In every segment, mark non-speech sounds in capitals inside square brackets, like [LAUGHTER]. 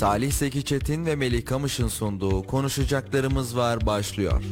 Salih Seki Çetin ve Melih Kamış'ın sunduğu Konuşacaklarımız Var başlıyor.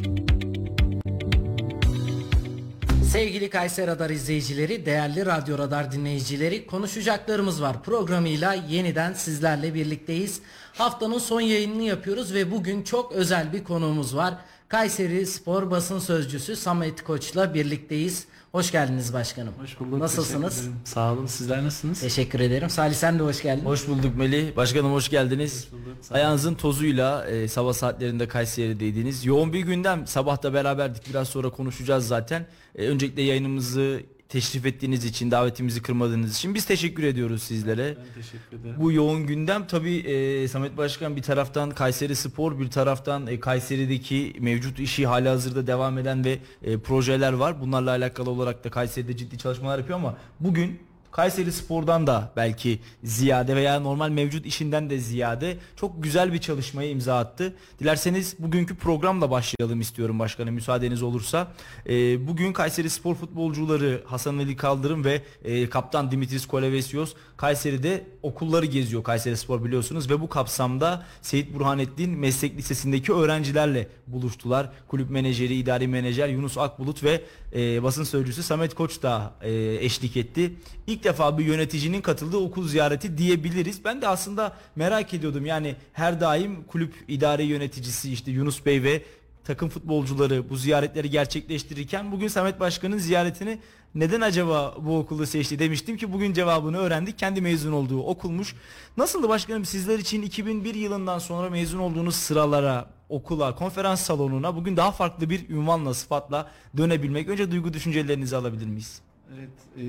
Sevgili Kayseri Radar izleyicileri, değerli Radyo Radar dinleyicileri konuşacaklarımız var programıyla yeniden sizlerle birlikteyiz. Haftanın son yayınını yapıyoruz ve bugün çok özel bir konuğumuz var. Kayseri Spor Basın Sözcüsü Samet Koç'la birlikteyiz. Hoş geldiniz başkanım. Hoş bulduk. Nasılsınız? Sağ olun. Sizler nasılsınız? Teşekkür ederim. Salih sen de hoş geldin. Hoş bulduk Melih. Başkanım hoş geldiniz. Hoş bulduk, Ayağınızın tozuyla e, sabah saatlerinde Kayseri'deydiniz. Yoğun bir gündem. Sabah da beraberdik. Biraz sonra konuşacağız zaten. E, öncelikle yayınımızı teşrif ettiğiniz için, davetimizi kırmadığınız için biz teşekkür ediyoruz sizlere. Ben teşekkür ederim. Bu yoğun gündem tabii e, Samet Başkan bir taraftan Kayseri Spor bir taraftan e, Kayseri'deki mevcut işi hala hazırda devam eden ve e, projeler var. Bunlarla alakalı olarak da Kayseri'de ciddi çalışmalar yapıyor ama bugün Kayseri Spor'dan da belki ziyade veya normal mevcut işinden de ziyade çok güzel bir çalışmaya imza attı. Dilerseniz bugünkü programla başlayalım istiyorum başkanım müsaadeniz olursa. Ee, bugün Kayseri Spor futbolcuları Hasan Ali Kaldırım ve e, kaptan Dimitris Kolevesios Kayseri'de okulları geziyor Kayseri Spor biliyorsunuz ve bu kapsamda Seyit Burhanettin Meslek Lisesi'ndeki öğrencilerle buluştular. Kulüp menajeri, idari menajer Yunus Akbulut ve e, basın sözcüsü Samet Koç da e, eşlik etti. İlk defa bir yöneticinin katıldığı okul ziyareti diyebiliriz. Ben de aslında merak ediyordum. Yani her daim kulüp idare yöneticisi işte Yunus Bey ve takım futbolcuları bu ziyaretleri gerçekleştirirken bugün Samet Başkan'ın ziyaretini neden acaba bu okulu seçti demiştim ki bugün cevabını öğrendik. Kendi mezun olduğu okulmuş. Nasıldı başkanım sizler için 2001 yılından sonra mezun olduğunuz sıralara, okula, konferans salonuna bugün daha farklı bir ünvanla, sıfatla dönebilmek. Önce duygu düşüncelerinizi alabilir miyiz? Evet, e,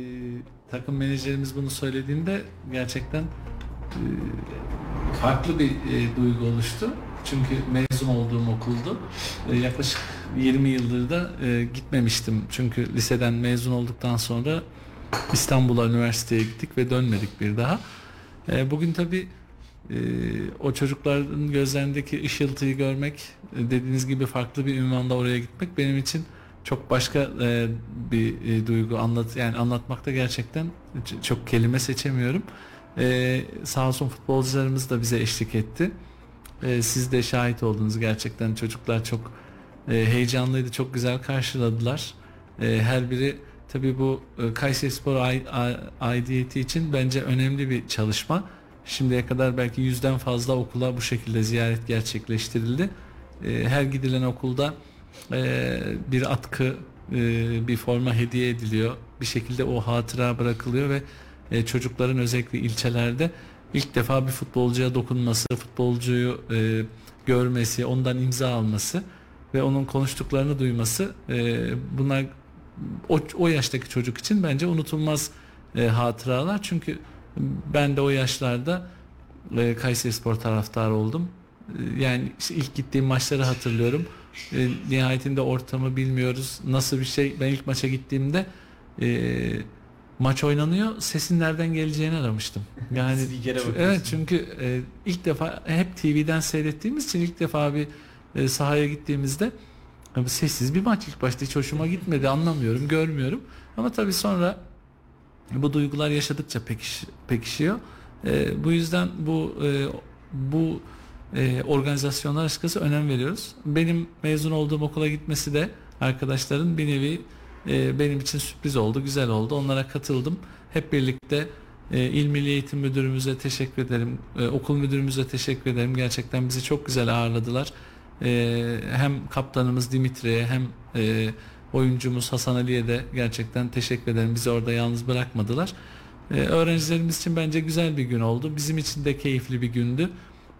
takım menajerimiz bunu söylediğinde gerçekten e, farklı bir e, duygu oluştu. Çünkü mezun olduğum okuldu. E, yaklaşık 20 yıldır da e, gitmemiştim. Çünkü liseden mezun olduktan sonra İstanbul'a üniversiteye gittik ve dönmedik bir daha. E, bugün tabii e, o çocukların gözlerindeki ışıltıyı görmek, e, dediğiniz gibi farklı bir ünvanda oraya gitmek benim için çok başka e, bir e, duygu anlat yani anlatmakta gerçekten çok kelime seçemiyorum. E, sağ olsun futbolcularımız da bize eşlik etti. E, siz de şahit oldunuz gerçekten çocuklar çok e, heyecanlıydı, çok güzel karşıladılar. E, her biri tabii bu e, Kayseri Spor aidiyeti için bence önemli bir çalışma. Şimdiye kadar belki yüzden fazla okula bu şekilde ziyaret gerçekleştirildi. E, her gidilen okulda e, bir atkı, e, bir forma hediye ediliyor. Bir şekilde o hatıra bırakılıyor ve e, çocukların özellikle ilçelerde ilk defa bir futbolcuya dokunması, futbolcuyu görmesi, ondan imza alması ve onun konuştuklarını duyması e, bunlar o, o yaştaki çocuk için bence unutulmaz e, hatıralar. Çünkü ben de o yaşlarda e, Kayseri Spor taraftarı oldum. E, yani işte ilk gittiğim maçları hatırlıyorum. E, nihayetinde ortamı bilmiyoruz. Nasıl bir şey? Ben ilk maça gittiğimde e, maç oynanıyor. Sesin nereden geleceğini aramıştım. [LAUGHS] Yani evet çünkü e, ilk defa hep TV'den seyrettiğimiz için ilk defa bir e, sahaya gittiğimizde e, sessiz bir maç ilk başta hiç hoşuma gitmedi anlamıyorum görmüyorum ama tabii sonra bu duygular yaşadıkça pekiş, pekişiyor. E, bu yüzden bu e, bu e, organizasyonlar açıkçası önem veriyoruz. Benim mezun olduğum okula gitmesi de arkadaşların bir nevi e, benim için sürpriz oldu, güzel oldu. Onlara katıldım. Hep birlikte e, İl Milli Eğitim Müdürümüze teşekkür ederim. E, okul müdürümüze teşekkür ederim. Gerçekten bizi çok güzel ağırladılar. E, hem kaptanımız Dimitri'ye hem e, oyuncumuz Hasan Ali'ye de gerçekten teşekkür ederim. Bizi orada yalnız bırakmadılar. E, öğrencilerimiz için bence güzel bir gün oldu. Bizim için de keyifli bir gündü.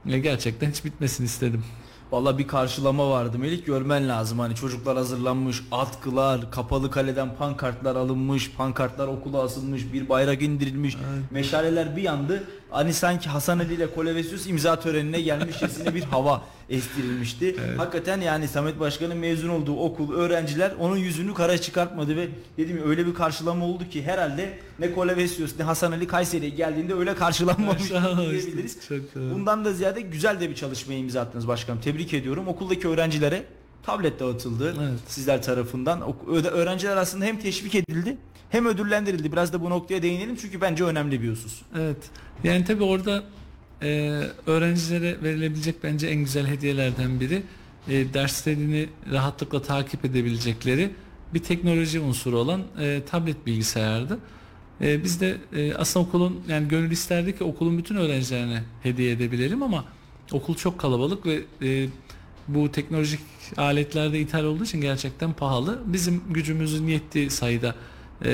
E, gerçekten hiç bitmesini istedim. Valla bir karşılama vardı Melik görmen lazım hani çocuklar hazırlanmış atkılar kapalı kaleden pankartlar alınmış pankartlar okula asılmış bir bayrak indirilmiş meşaleler bir yandı hani sanki Hasan Ali ile Kolevesius imza törenine gelmişçesine bir hava estirilmişti. [LAUGHS] Hakikaten yani Samet Başkan'ın mezun olduğu okul öğrenciler onun yüzünü kara çıkartmadı ve dedim ya öyle bir karşılama oldu ki herhalde ne Kolevesius ne Hasan Ali Kayseri'ye geldiğinde öyle karşılanmamış [LAUGHS] diyebiliriz. Bundan da ziyade güzel de bir çalışmaya imza attınız başkanım. Tebrik ediyorum. Okuldaki öğrencilere tablet dağıtıldı Evet. sizler tarafından. Öğrenciler aslında hem teşvik edildi hem ödüllendirildi. Biraz da bu noktaya değinelim çünkü bence önemli bir husus. Evet. Yani tabii orada e, öğrencilere verilebilecek bence en güzel hediyelerden biri e, derslerini rahatlıkla takip edebilecekleri bir teknoloji unsuru olan e, tablet bilgisayardı. E, biz de e, aslında okulun yani gönül isterdi ki okulun bütün öğrencilerine hediye edebilelim ama okul çok kalabalık ve e, bu teknolojik aletlerde ithal olduğu için gerçekten pahalı. Bizim gücümüzün yettiği sayıda e,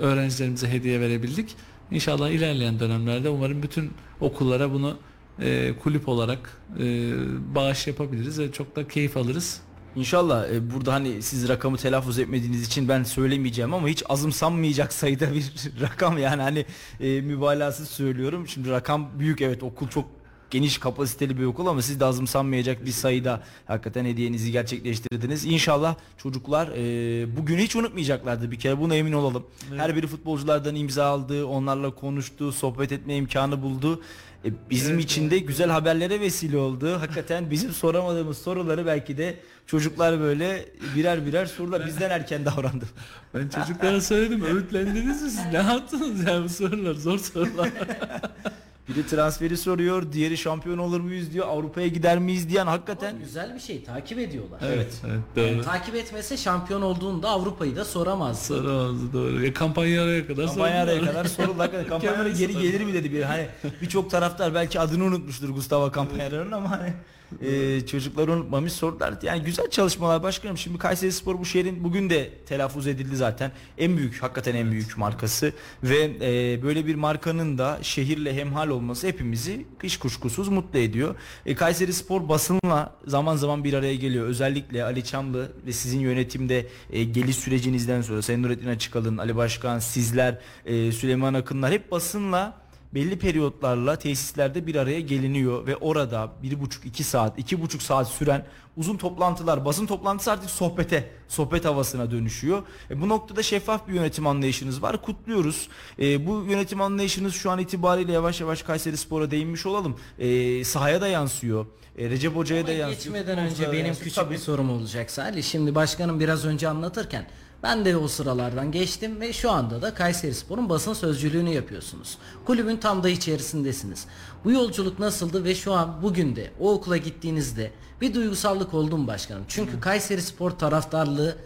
öğrencilerimize hediye verebildik. İnşallah ilerleyen dönemlerde umarım bütün okullara bunu e, kulüp olarak e, bağış yapabiliriz ve çok da keyif alırız. İnşallah e, burada hani siz rakamı telaffuz etmediğiniz için ben söylemeyeceğim ama hiç azımsanmayacak sayıda bir [LAUGHS] rakam yani hani e, mübalağasız söylüyorum. Şimdi rakam büyük evet okul çok geniş kapasiteli bir okul ama siz de azımsanmayacak bir sayıda hakikaten hediyenizi gerçekleştirdiniz. İnşallah çocuklar e, bugün hiç unutmayacaklardı bir kere buna emin olalım. Evet. Her biri futbolculardan imza aldı, onlarla konuştu, sohbet etme imkanı buldu. E, bizim Evet, için de güzel haberlere vesile oldu. Hakikaten bizim soramadığımız soruları belki de çocuklar böyle birer birer sorular bizden erken davrandı. [LAUGHS] Ben çocuklara söyledim öğütlendiniz mi siz ne yaptınız ya bu sorular zor sorular. [LAUGHS] Biri transferi soruyor, diğeri şampiyon olur muyuz diyor, Avrupa'ya gider miyiz diyen hakikaten Güzel bir şey takip ediyorlar. evet, evet doğru. Yani takip etmese şampiyon olduğunda Avrupa'yı da soramaz. Soramazdı doğru. Ya kampanya araya kadar Kampanya araya kadar soruldu. Hakikaten [LAUGHS] Mükemmel geri gelir mi dedi bir. Hani birçok taraftar belki adını unutmuştur Gustavo Campanya'nın ama hani e, çocuklar unutmamış sordular. Yani güzel çalışmalar başkanım. Şimdi Kayseri Spor bu şehrin bugün de telaffuz edildi zaten. En büyük hakikaten en büyük markası ve e, böyle bir markanın da şehirle hemhal olması hepimizi hiç kuşkusuz mutlu ediyor. E, Kayseri Spor basınla zaman zaman bir araya geliyor. Özellikle Ali Çamlı ve sizin yönetimde e, geliş sürecinizden sonra Sayın Nurettin Açıkalın, Ali Başkan, sizler, e, Süleyman Akınlar hep basınla belli periyotlarla tesislerde bir araya geliniyor ve orada bir buçuk iki saat iki buçuk saat süren uzun toplantılar basın toplantısı artık sohbete sohbet havasına dönüşüyor. E, bu noktada şeffaf bir yönetim anlayışınız var kutluyoruz. E, bu yönetim anlayışınız şu an itibariyle yavaş yavaş Kayseri Spor'a değinmiş olalım. E, sahaya da yansıyor. E, Recep Hoca'ya da yansıyor. geçmeden önce benim yansıyor. küçük Tabii. bir sorum olacak Salih. Şimdi başkanım biraz önce anlatırken ben de o sıralardan geçtim ve şu anda da Kayseri Spor'un basın sözcülüğünü yapıyorsunuz. Kulübün tam da içerisindesiniz. Bu yolculuk nasıldı ve şu an bugün de o okula gittiğinizde bir duygusallık oldu mu başkanım? Çünkü Kayseri Spor taraftarlığı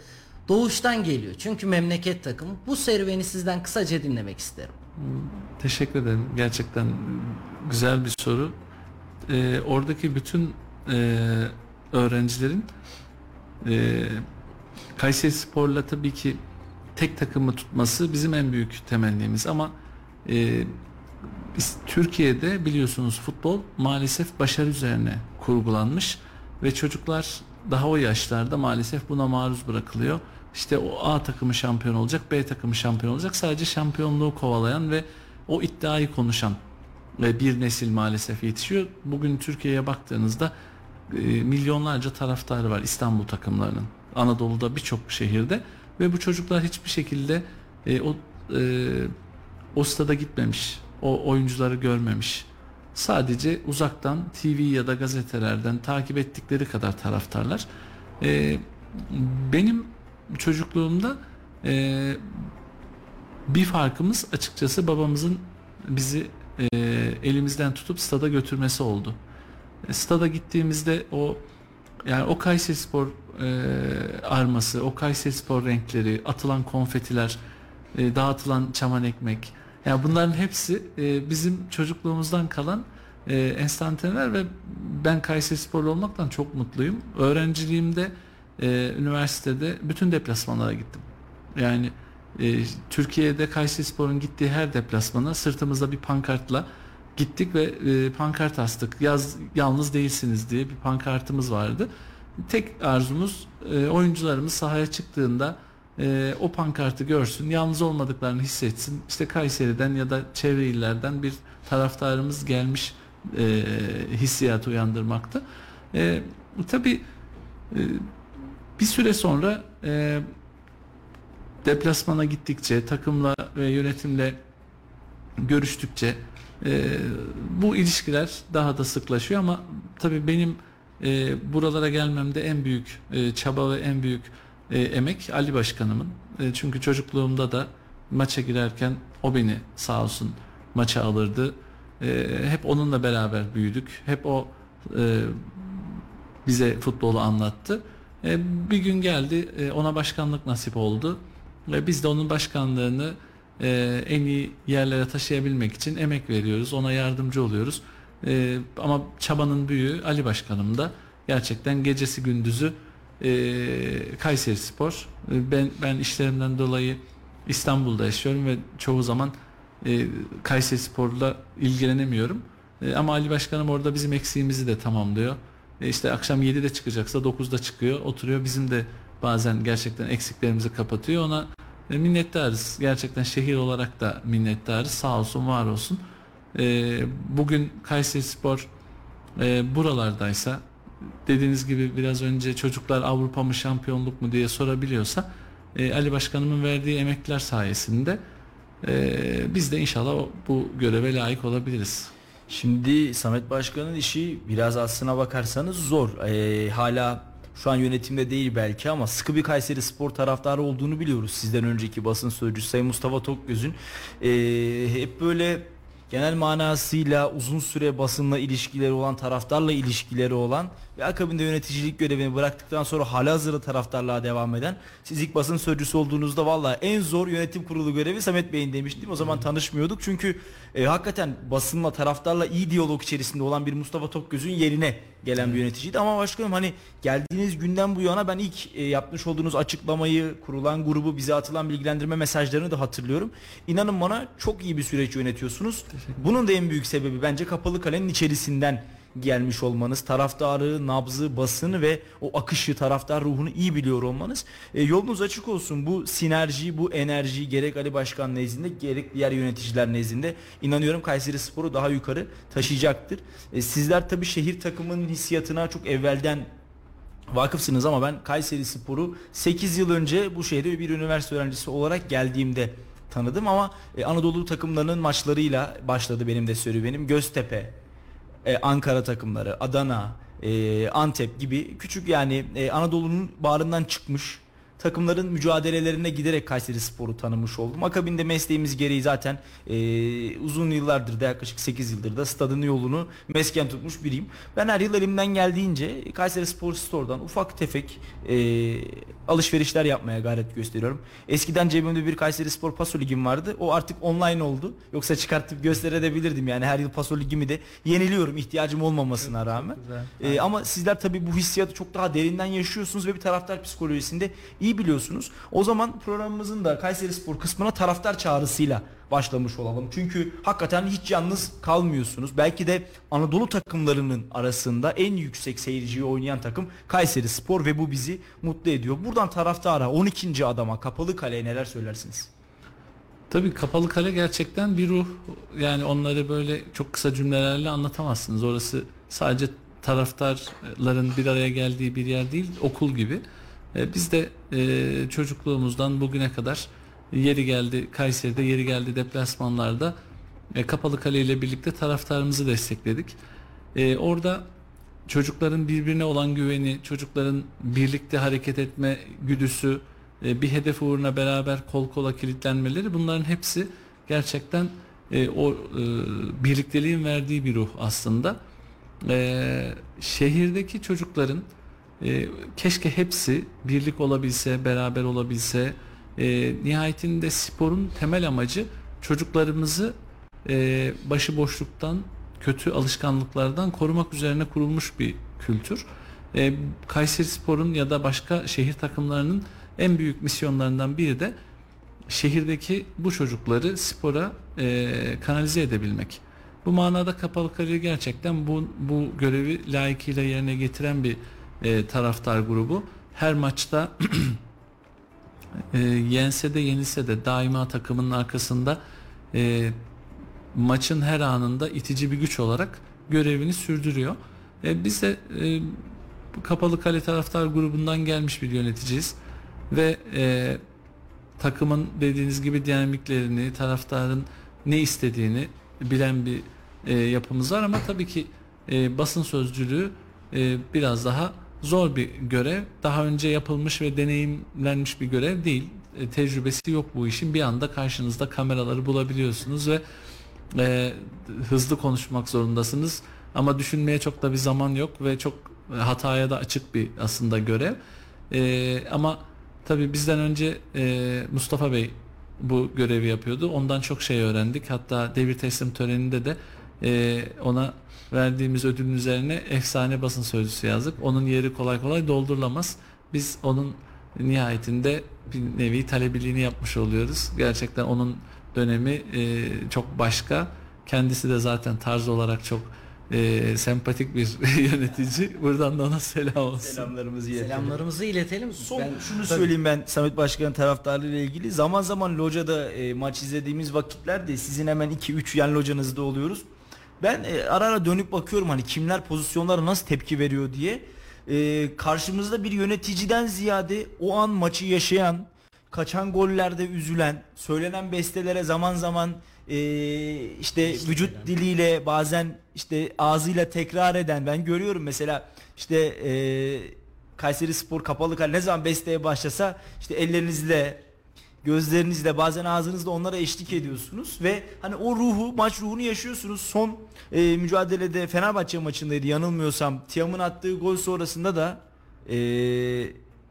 doğuştan geliyor. Çünkü memleket takımı. Bu serüveni sizden kısaca dinlemek isterim. Teşekkür ederim. Gerçekten güzel bir soru. Ee, oradaki bütün e, öğrencilerin e, Kayseri Spor'la tabii ki tek takımı tutması bizim en büyük temennimiz ama e, biz Türkiye'de biliyorsunuz futbol maalesef başarı üzerine kurgulanmış ve çocuklar daha o yaşlarda maalesef buna maruz bırakılıyor. İşte o A takımı şampiyon olacak, B takımı şampiyon olacak. Sadece şampiyonluğu kovalayan ve o iddiayı konuşan ve bir nesil maalesef yetişiyor. Bugün Türkiye'ye baktığınızda e, milyonlarca taraftarı var İstanbul takımlarının. Anadolu'da birçok şehirde ve bu çocuklar hiçbir şekilde e, o e, o stada gitmemiş, o oyuncuları görmemiş. Sadece uzaktan TV ya da gazetelerden takip ettikleri kadar taraftarlar. E, benim çocukluğumda e, bir farkımız açıkçası babamızın bizi e, elimizden tutup stada götürmesi oldu. E, stada gittiğimizde o yani o Kayseri Spor e, arması, o Kayseri Spor renkleri, atılan konfetiler, e, dağıtılan çaman ekmek. Yani bunların hepsi e, bizim çocukluğumuzdan kalan e, enstantaneler ve ben Kayseri Sporlu olmaktan çok mutluyum. Öğrenciliğimde e, üniversitede bütün deplasmanlara gittim. Yani e, Türkiye'de Kayseri Spor'un gittiği her deplasmana sırtımızda bir pankartla gittik ve e, pankart astık. Yaz yalnız değilsiniz diye bir pankartımız vardı. Tek arzumuz e, oyuncularımız sahaya çıktığında e, o pankartı görsün, yalnız olmadıklarını hissetsin. İşte Kayseri'den ya da çevre illerden bir taraftarımız gelmiş e, hissiyat uyandırmakta. E, tabii e, bir süre sonra e, deplasmana gittikçe, takımla ve yönetimle görüştükçe e, bu ilişkiler daha da sıklaşıyor ama tabii benim e, buralara gelmemde en büyük e, çaba ve en büyük e, emek Ali Başkanımın. E, çünkü çocukluğumda da maça girerken o beni sağ olsun maça alırdı. E, hep onunla beraber büyüdük. Hep o e, bize futbolu anlattı. E, bir gün geldi e, ona başkanlık nasip oldu. Ve biz de onun başkanlığını e, en iyi yerlere taşıyabilmek için emek veriyoruz. Ona yardımcı oluyoruz. E, ama çabanın büyüğü Ali Başkanım da gerçekten gecesi gündüzü e, Kayseri Spor. E, ben ben işlerimden dolayı İstanbul'da yaşıyorum ve çoğu zaman e, Kayseri Spor'la ilgilenemiyorum. E, ama Ali Başkanım orada bizim eksiğimizi de tamamlıyor. E, işte akşam 7'de çıkacaksa 9'da çıkıyor, oturuyor. Bizim de bazen gerçekten eksiklerimizi kapatıyor. Ona e, minnettarız. Gerçekten şehir olarak da minnettarız. Sağ olsun, var olsun. E, bugün Kayseri Spor e, buralardaysa dediğiniz gibi biraz önce çocuklar Avrupa mı şampiyonluk mu diye sorabiliyorsa e, Ali Başkanımın verdiği emekler sayesinde e, biz de inşallah bu göreve layık olabiliriz. Şimdi Samet Başkan'ın işi biraz aslına bakarsanız zor. Ee, hala şu an yönetimde değil belki ama sıkı bir Kayseri Spor taraftarı olduğunu biliyoruz. Sizden önceki basın sözcüsü Sayın Mustafa Tokgöz'ün ee, hep böyle genel manasıyla uzun süre basınla ilişkileri olan, taraftarla ilişkileri olan ve akabinde yöneticilik görevini bıraktıktan sonra halihazırda taraftarlığa devam eden siz ilk basın sözcüsü olduğunuzda valla en zor yönetim kurulu görevi Samet Bey'in demiştim. O zaman tanışmıyorduk çünkü e, hakikaten basınla taraftarla iyi diyalog içerisinde olan bir Mustafa Tokgöz'ün yerine gelen bir yöneticiydi. Ama başkanım hani geldiğiniz günden bu yana ben ilk e, yapmış olduğunuz açıklamayı, kurulan grubu, bize atılan bilgilendirme mesajlarını da hatırlıyorum. İnanın bana çok iyi bir süreç yönetiyorsunuz. Bunun da en büyük sebebi bence kapalı kalenin içerisinden gelmiş olmanız, taraftarı, nabzı, basını ve o akışı, taraftar ruhunu iyi biliyor olmanız. E, yolunuz açık olsun. Bu sinerji, bu enerji gerek Ali Başkan nezdinde gerek diğer yöneticiler nezdinde inanıyorum Kayseri Spor'u daha yukarı taşıyacaktır. E, sizler tabii şehir takımının hissiyatına çok evvelden vakıfsınız ama ben Kayseri Spor'u 8 yıl önce bu şehre bir üniversite öğrencisi olarak geldiğimde tanıdım ama e, Anadolu takımlarının maçlarıyla başladı benim de serüvenim. Göztepe, e, Ankara takımları, Adana, e, Antep gibi küçük yani e, Anadolu'nun bağrından çıkmış takımların mücadelelerine giderek Kayseri Spor'u tanımış oldum. Akabinde mesleğimiz gereği zaten e, uzun yıllardır da yaklaşık 8 yıldır da stadın yolunu mesken tutmuş biriyim. Ben her yıl elimden geldiğince Kayseri Spor Store'dan ufak tefek e, alışverişler yapmaya gayret gösteriyorum. Eskiden cebimde bir Kayseri Spor Paso Ligim vardı. O artık online oldu. Yoksa çıkartıp gösterebilirdim yani her yıl Paso Ligimi de yeniliyorum ihtiyacım olmamasına rağmen. Ee, ama sizler tabii bu hissiyatı çok daha derinden yaşıyorsunuz ve bir taraftar psikolojisinde iyi biliyorsunuz. O zaman programımızın da Kayseri Spor kısmına taraftar çağrısıyla başlamış olalım. Çünkü hakikaten hiç yalnız kalmıyorsunuz. Belki de Anadolu takımlarının arasında en yüksek seyirciyi oynayan takım Kayseri Spor ve bu bizi mutlu ediyor. Buradan taraftara 12. adama kapalı kaleye neler söylersiniz? Tabii kapalı kale gerçekten bir ruh. Yani onları böyle çok kısa cümlelerle anlatamazsınız. Orası sadece taraftarların bir araya geldiği bir yer değil, okul gibi. E, biz de e, çocukluğumuzdan bugüne kadar yeri geldi Kayseri'de, yeri geldi deplasmanlarda e, kapalı kale ile birlikte taraftarımızı destekledik. Orada çocukların birbirine olan güveni, çocukların birlikte hareket etme güdüsü, bir hedef uğruna beraber kol kola kilitlenmeleri bunların hepsi gerçekten o e, birlikteliğin verdiği bir ruh aslında. Şehirdeki çocukların e, keşke hepsi birlik olabilse, beraber olabilse. E, nihayetinde sporun temel amacı çocuklarımızı e, başıboşluktan, kötü alışkanlıklardan korumak üzerine kurulmuş bir kültür. E, Kayseri Spor'un ya da başka şehir takımlarının en büyük misyonlarından biri de şehirdeki bu çocukları spora e, kanalize edebilmek. Bu manada Kapalı Kale gerçekten bu, bu görevi layıkıyla yerine getiren bir e, taraftar grubu. Her maçta [CLEARS THROAT] e, yense de yenilse de daima takımının arkasında e, maçın her anında itici bir güç olarak görevini sürdürüyor. E, biz de e, Kapalı Kale taraftar grubundan gelmiş bir yöneticiyiz ve e, takımın dediğiniz gibi dinamiklerini, taraftarın ne istediğini bilen bir e, yapımız var ama tabii ki e, basın sözcülüğü e, biraz daha zor bir görev. Daha önce yapılmış ve deneyimlenmiş bir görev değil. E, tecrübesi yok bu işin. Bir anda karşınızda kameraları bulabiliyorsunuz ve e, hızlı konuşmak zorundasınız. Ama düşünmeye çok da bir zaman yok ve çok hataya da açık bir aslında görev. E, ama tabii bizden önce e, Mustafa Bey bu görevi yapıyordu. Ondan çok şey öğrendik. Hatta devir teslim töreninde de e, ona verdiğimiz ödülün üzerine efsane basın sözcüsü yazdık. Onun yeri kolay kolay doldurulamaz. Biz onun nihayetinde bir nevi talebiliğini yapmış oluyoruz. Gerçekten onun dönemi e, çok başka. Kendisi de zaten tarz olarak çok e, sempatik bir [LAUGHS] yönetici. Buradan da ona selam olsun. Selamlarımızı iletelim. Selamlarımızı iletelim. Son Ben- şunu Tabii. söyleyeyim ben Samet Başkan'ın taraftarlığı ile ilgili. Zaman zaman locada e, maç izlediğimiz vakitlerde sizin hemen 2-3 yan locanızda oluyoruz. Ben e, ara ara dönüp bakıyorum hani kimler pozisyonlara nasıl tepki veriyor diye. E, karşımızda bir yöneticiden ziyade o an maçı yaşayan, kaçan gollerde üzülen, söylenen bestelere zaman zaman e, işte Eşlik vücut eden. diliyle bazen işte ağzıyla tekrar eden ben görüyorum mesela işte e, Kayseri Spor kapalı kale ne zaman besteye başlasa işte ellerinizle gözlerinizle bazen ağzınızla onlara eşlik ediyorsunuz ve hani o ruhu maç ruhunu yaşıyorsunuz. Son e, mücadelede Fenerbahçe maçındaydı yanılmıyorsam. Tiam'ın attığı gol sonrasında da e,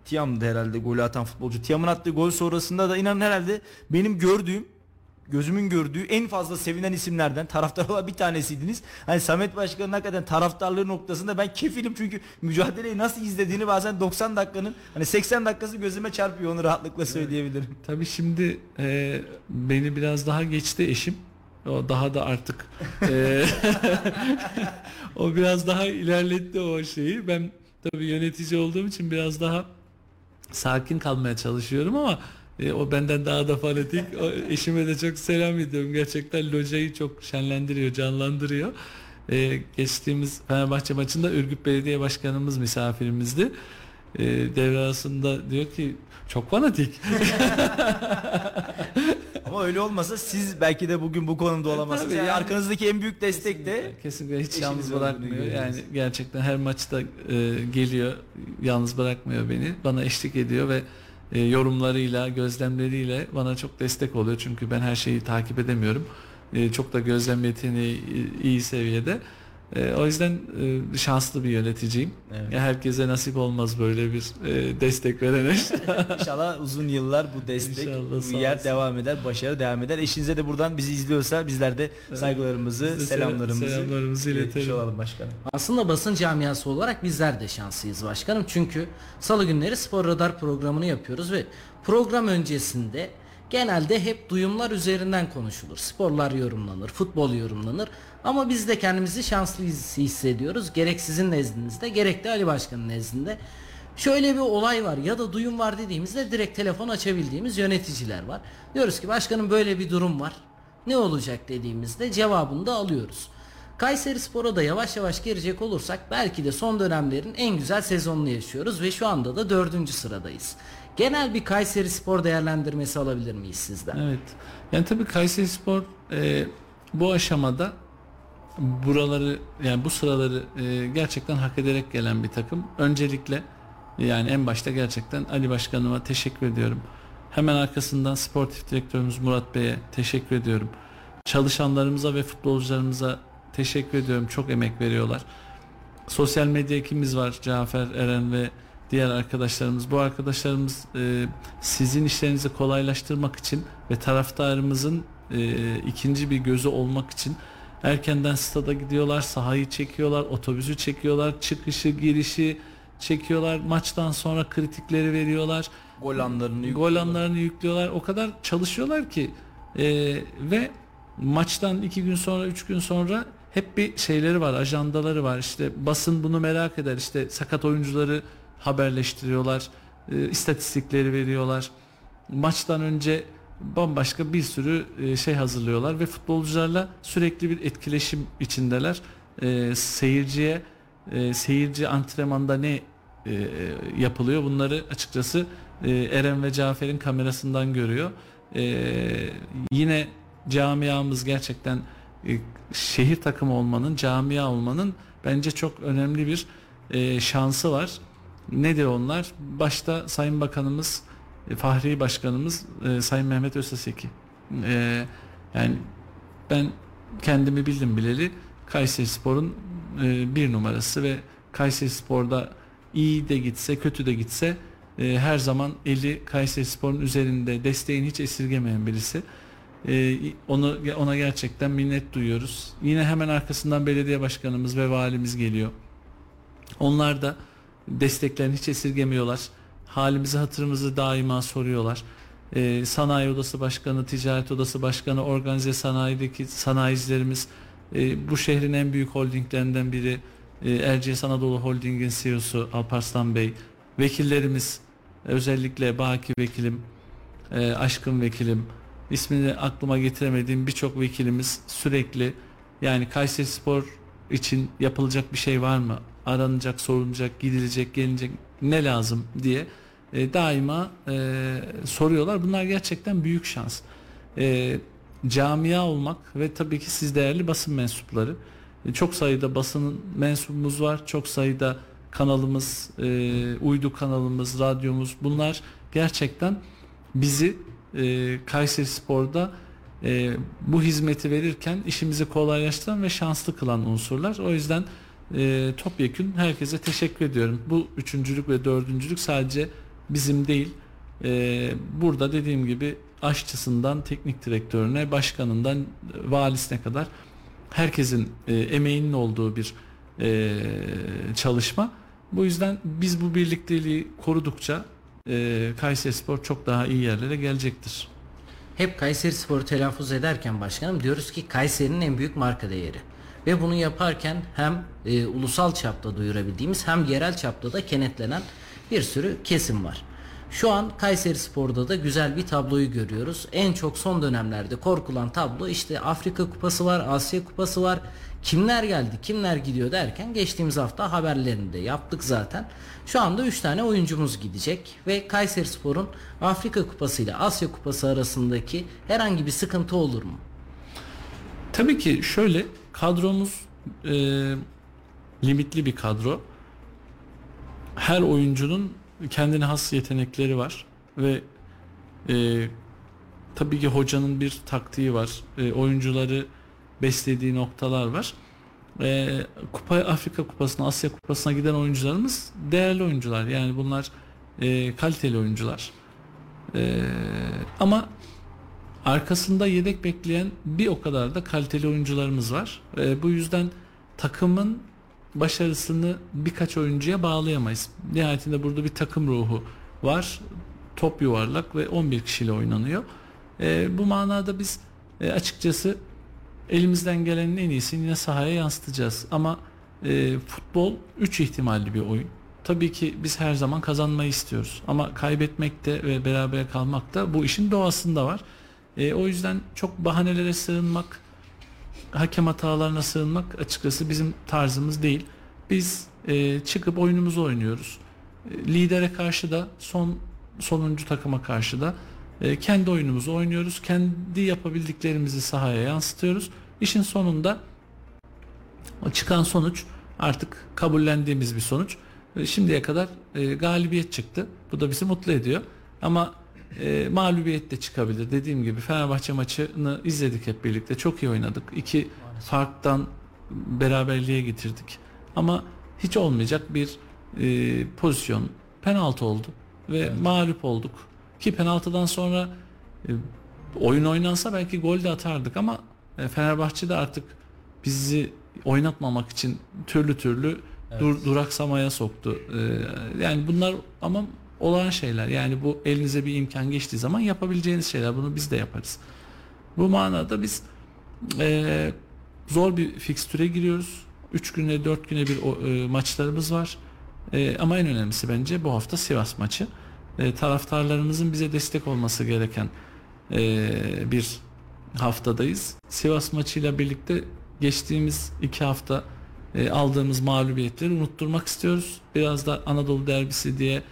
Tiam'dı herhalde golü atan futbolcu. Tiam'ın attığı gol sonrasında da inanın herhalde benim gördüğüm gözümün gördüğü en fazla sevinen isimlerden taraftar olan bir tanesiydiniz. Hani Samet Başkan'ın hakikaten taraftarlığı noktasında ben kefilim çünkü mücadeleyi nasıl izlediğini bazen 90 dakikanın hani 80 dakikası gözüme çarpıyor onu rahatlıkla söyleyebilirim. Tabii şimdi e, beni biraz daha geçti eşim. O daha da artık e, [LAUGHS] o biraz daha ilerletti o şeyi. Ben tabii yönetici olduğum için biraz daha sakin kalmaya çalışıyorum ama e, o benden daha da fanatik. O, eşime de çok selam ediyorum. Gerçekten locayı çok şenlendiriyor, canlandırıyor. E, geçtiğimiz Fenerbahçe maçında Ürgüp Belediye Başkanımız misafirimizdi. E, devre arasında diyor ki çok fanatik. [LAUGHS] Ama öyle olmasa siz belki de bugün bu konumda olamazsınız. Tabii Yani yani. arkanızdaki en büyük destek de Kesinlikle hiç yalnız bırakmıyor. Yani gerçekten her maçta e, geliyor, yalnız bırakmıyor beni. Bana eşlik ediyor ve e, yorumlarıyla, gözlemleriyle bana çok destek oluyor. Çünkü ben her şeyi takip edemiyorum. E, çok da gözlem yeteneği e, iyi seviyede. E, o yüzden e, şanslı bir yöneticiyim. Evet. Ya herkese nasip olmaz böyle bir e, destek veren. [LAUGHS] İnşallah uzun yıllar bu destek, bu yer devam eder, başarı devam eder. Eşinize de buradan bizi izliyorsa bizler de saygılarımızı, de selamlarımızı, selamlarımızı iletelim. olalım başkanım. Aslında basın camiası olarak bizler de şanslıyız başkanım. Çünkü salı günleri Spor Radar programını yapıyoruz ve program öncesinde genelde hep duyumlar üzerinden konuşulur. Sporlar yorumlanır, futbol yorumlanır. Ama biz de kendimizi şanslı his- hissediyoruz. Gerek sizin nezdinizde gerek de Ali Başkan'ın nezdinde. Şöyle bir olay var ya da duyum var dediğimizde direkt telefon açabildiğimiz yöneticiler var. Diyoruz ki başkanım böyle bir durum var. Ne olacak dediğimizde cevabını da alıyoruz. Kayseri Spor'a da yavaş yavaş girecek olursak belki de son dönemlerin en güzel sezonunu yaşıyoruz ve şu anda da dördüncü sıradayız. Genel bir Kayseri Spor değerlendirmesi alabilir miyiz sizden? Evet. Yani tabii Kayseri Spor e, bu aşamada buraları yani bu sıraları e, gerçekten hak ederek gelen bir takım. Öncelikle yani en başta gerçekten Ali Başkanıma teşekkür ediyorum. Hemen arkasından sportif direktörümüz Murat Bey'e teşekkür ediyorum. Çalışanlarımıza ve futbolcularımıza teşekkür ediyorum. Çok emek veriyorlar. Sosyal medya ekibimiz var. Cafer, Eren ve diğer arkadaşlarımız. Bu arkadaşlarımız e, sizin işlerinizi kolaylaştırmak için ve taraftarımızın e, ikinci bir gözü olmak için erkenden stada gidiyorlar, sahayı çekiyorlar, otobüsü çekiyorlar, çıkışı, girişi çekiyorlar. Maçtan sonra kritikleri veriyorlar. Gol anlarını Gol anlarını yüklüyorlar. O kadar çalışıyorlar ki e, ve maçtan iki gün sonra, üç gün sonra hep bir şeyleri var, ajandaları var. İşte basın bunu merak eder. İşte sakat oyuncuları haberleştiriyorlar, e, istatistikleri veriyorlar. Maçtan önce bambaşka bir sürü e, şey hazırlıyorlar ve futbolcularla sürekli bir etkileşim içindeler. E, seyirciye, e, seyirci antrenmanda ne yapılıyor bunları açıkçası Eren ve Cafer'in kamerasından görüyor. E, yine camiamız gerçekten şehir takımı olmanın, camia olmanın bence çok önemli bir şansı var. Nedir onlar? Başta Sayın Bakanımız, Fahri Başkanımız e, Sayın Mehmet Özseseki. E, yani ben kendimi bildim bileli Kayseri Spor'un e, bir numarası ve Kayseri Spor'da iyi de gitse kötü de gitse e, her zaman eli Kayseri Spor'un üzerinde desteğini hiç esirgemeyen birisi. E, onu ona gerçekten minnet duyuyoruz. Yine hemen arkasından belediye başkanımız ve valimiz geliyor. Onlar da desteklerini hiç esirgemiyorlar. Halimizi hatırımızı daima soruyorlar. Ee, sanayi odası başkanı, ticaret odası başkanı, organize sanayideki sanayicilerimiz e, bu şehrin en büyük holdinglerinden biri e, Erciyes Anadolu Holding'in CEO'su Alparslan Bey, vekillerimiz özellikle Baki vekilim, e, Aşkın vekilim, ismini aklıma getiremediğim birçok vekilimiz sürekli yani Kayseri Spor için yapılacak bir şey var mı? Aranacak, sorulacak, gidilecek, gelinecek ne lazım diye e, daima e, soruyorlar. Bunlar gerçekten büyük şans. E, camia olmak ve tabii ki siz değerli basın mensupları. E, çok sayıda basın mensubumuz var. Çok sayıda kanalımız, e, uydu kanalımız, radyomuz bunlar gerçekten bizi e, Kayseri Spor'da e, bu hizmeti verirken işimizi kolaylaştıran ve şanslı kılan unsurlar. O yüzden e, topyekün herkese teşekkür ediyorum. Bu üçüncülük ve dördüncülük sadece bizim değil. E, burada dediğim gibi aşçısından teknik direktörüne, başkanından valisine kadar herkesin e, emeğinin olduğu bir e, çalışma. Bu yüzden biz bu birlikteliği korudukça e, Kayseri Spor çok daha iyi yerlere gelecektir. Hep Kayseri Spor'u telaffuz ederken başkanım diyoruz ki Kayseri'nin en büyük marka değeri. Ve bunu yaparken hem e, ulusal çapta duyurabildiğimiz hem yerel çapta da kenetlenen bir sürü kesim var. Şu an Kayseri Spor'da da güzel bir tabloyu görüyoruz. En çok son dönemlerde korkulan tablo işte Afrika Kupası var, Asya Kupası var. Kimler geldi, kimler gidiyor derken geçtiğimiz hafta haberlerini de yaptık zaten. Şu anda 3 tane oyuncumuz gidecek ve Kayseri Spor'un Afrika Kupası ile Asya Kupası arasındaki herhangi bir sıkıntı olur mu? Tabii ki şöyle kadromuz e, limitli bir kadro. Her oyuncunun kendine has yetenekleri var ve e, tabii ki hocanın bir taktiği var. E, oyuncuları beslediği noktalar var. E, Kupa Afrika Kupası'na, Asya Kupası'na giden oyuncularımız değerli oyuncular. Yani bunlar e, kaliteli oyuncular. E, ama arkasında yedek bekleyen bir o kadar da kaliteli oyuncularımız var. E, bu yüzden takımın başarısını birkaç oyuncuya bağlayamayız. Nihayetinde burada bir takım ruhu var. Top yuvarlak ve 11 kişiyle oynanıyor. E, bu manada biz e, açıkçası elimizden gelenin en iyisini yine sahaya yansıtacağız. Ama e, futbol 3 ihtimalli bir oyun. Tabii ki biz her zaman kazanmayı istiyoruz. Ama kaybetmek de ve beraber kalmak da bu işin doğasında var. E, o yüzden çok bahanelere sığınmak, hakem hatalarına sığınmak açıkçası bizim tarzımız değil. Biz e, çıkıp oyunumuzu oynuyoruz. E, lidere karşı da son sonuncu takıma karşı da e, kendi oyunumuzu oynuyoruz. Kendi yapabildiklerimizi sahaya yansıtıyoruz. İşin sonunda o çıkan sonuç artık kabullendiğimiz bir sonuç. E, şimdiye kadar e, galibiyet çıktı. Bu da bizi mutlu ediyor. Ama e, mağlubiyet de çıkabilir. Dediğim gibi Fenerbahçe maçını izledik hep birlikte. Çok iyi oynadık. İki farktan beraberliğe getirdik. Ama hiç olmayacak bir e, pozisyon penaltı oldu ve evet. mağlup olduk. Ki penaltıdan sonra e, oyun oynansa belki gol de atardık ama e, Fenerbahçe de artık bizi oynatmamak için türlü türlü evet. dur, duraksamaya soktu. E, yani bunlar ama olağan şeyler. Yani bu elinize bir imkan geçtiği zaman yapabileceğiniz şeyler. Bunu biz de yaparız. Bu manada biz e, zor bir fikstüre giriyoruz. 3 güne 4 güne bir e, maçlarımız var. E, ama en önemlisi bence bu hafta Sivas maçı. E, taraftarlarımızın bize destek olması gereken e, bir haftadayız. Sivas maçıyla birlikte geçtiğimiz iki hafta e, aldığımız mağlubiyetleri unutturmak istiyoruz. Biraz da Anadolu derbisi diye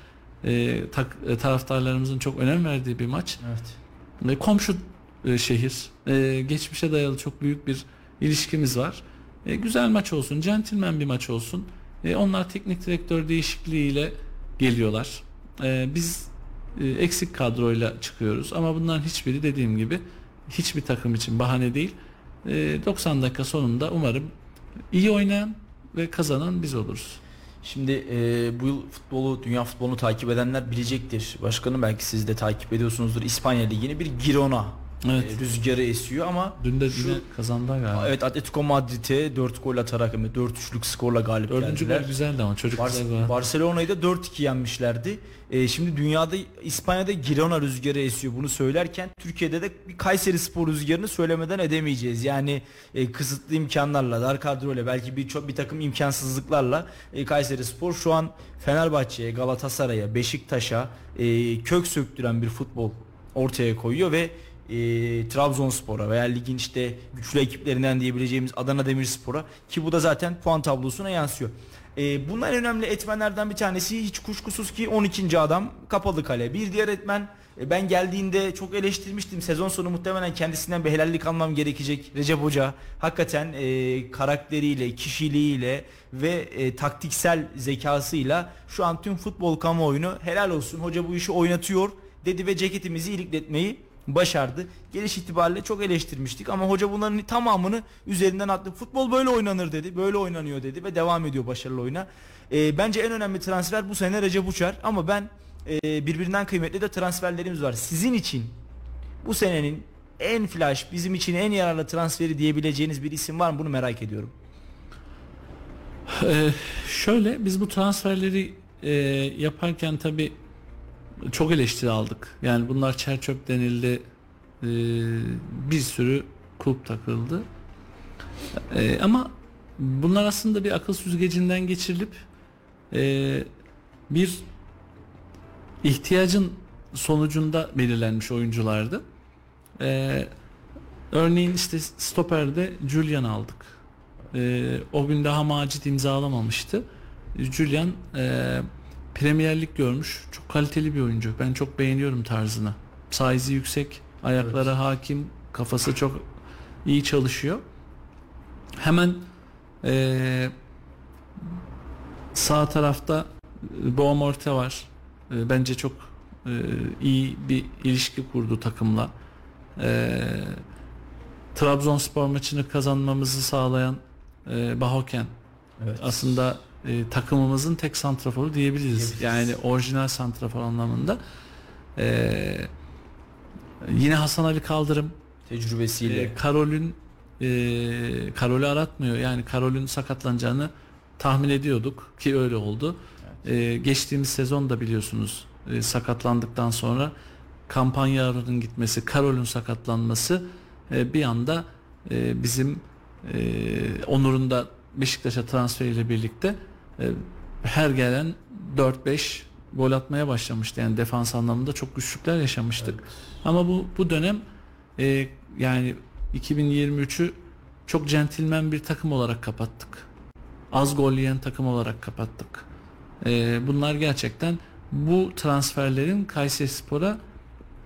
e, tak, e, taraftarlarımızın çok önem verdiği bir maç. Evet. Ve komşu e, şehir, e, geçmişe dayalı çok büyük bir ilişkimiz var. E, güzel maç olsun, centilmen bir maç olsun. E, onlar teknik direktör değişikliğiyle geliyorlar. E, biz e, eksik kadroyla çıkıyoruz ama bunların hiçbiri dediğim gibi hiçbir takım için bahane değil. e, 90 dakika sonunda umarım iyi oynayan ve kazanan biz oluruz. Şimdi e, bu yıl futbolu, dünya futbolunu takip edenler bilecektir. Başkanım belki siz de takip ediyorsunuzdur. İspanya Ligi'ni bir Girona Evet. e, rüzgarı esiyor ama Dün de Şu- yine kazandılar galiba. evet Atletico Madrid'e 4 gol atarak hem de 4-3'lük skorla galip Dördüncü geldiler. gol güzeldi ama çocuk Bar- güzel. Barcelona'yı da 4-2 yenmişlerdi. Ee, şimdi dünyada İspanya'da Girona rüzgarı esiyor. Bunu söylerken Türkiye'de de bir Kayseri Spor rüzgarını söylemeden edemeyeceğiz. Yani e, kısıtlı imkanlarla, dar kadroyla, belki bir çok bir takım imkansızlıklarla e, Kayseri Spor şu an Fenerbahçe'ye, Galatasaray'a, Beşiktaş'a e, kök söktüren bir futbol ortaya koyuyor ve e, Trabzonspor'a veya ligin işte güçlü ekiplerinden diyebileceğimiz Adana Demirspor'a ki bu da zaten puan tablosuna yansıyor. E, bunlar önemli etmenlerden bir tanesi hiç kuşkusuz ki 12. adam kapalı kale. Bir diğer etmen e, ben geldiğinde çok eleştirmiştim. Sezon sonu muhtemelen kendisinden bir helallik almam gerekecek. Recep Hoca hakikaten e, karakteriyle, kişiliğiyle ve e, taktiksel zekasıyla şu an tüm futbol kamuoyunu helal olsun hoca bu işi oynatıyor dedi ve ceketimizi ilikletmeyi başardı. Geliş itibariyle çok eleştirmiştik ama hoca bunların tamamını üzerinden attı. Futbol böyle oynanır dedi. Böyle oynanıyor dedi ve devam ediyor başarılı oyuna. Ee, bence en önemli transfer bu sene Recep Uçar ama ben e, birbirinden kıymetli de transferlerimiz var. Sizin için bu senenin en flash bizim için en yararlı transferi diyebileceğiniz bir isim var mı? Bunu merak ediyorum. Ee, şöyle biz bu transferleri e, yaparken tabi çok eleştiri aldık. Yani bunlar çer çöp denildi. Ee, bir sürü kulüp takıldı. Ee, ama bunlar aslında bir akıl süzgecinden geçirilip e, bir ihtiyacın sonucunda belirlenmiş oyunculardı. Ee, örneğin işte stoperde Julian aldık. Ee, o gün daha Macit imzalamamıştı. Julian e, Premier Lig görmüş. Çok kaliteli bir oyuncu. Ben çok beğeniyorum tarzını. Size'i yüksek, ayaklara hakim, kafası çok iyi çalışıyor. Hemen e, sağ tarafta Boamorte var. E, bence çok e, iyi bir ilişki kurdu takımla. E, Trabzonspor maçını kazanmamızı sağlayan e, Bahoken Evet. aslında e, takımımızın tek santraforu diyebiliriz. Diyebiliriz. Yani orijinal santrafor anlamında. E, yine Hasan Ali Kaldırım tecrübesiyle. e, Karol'ün e, Karol'ü aratmıyor. Yani Karol'ün sakatlanacağını tahmin ediyorduk ki öyle oldu. E, geçtiğimiz sezon da biliyorsunuz e, sakatlandıktan sonra kampanyanın gitmesi, Karol'ün sakatlanması e, bir anda e, bizim e, Onur'un da Beşiktaş'a transferiyle birlikte e, her gelen 4-5 gol atmaya başlamıştı. Yani defans anlamında çok güçlükler yaşamıştık. Ama bu bu dönem e, yani 2023'ü çok centilmen bir takım olarak kapattık. Az gol yiyen takım olarak kapattık. E, bunlar gerçekten bu transferlerin Kayserispor'a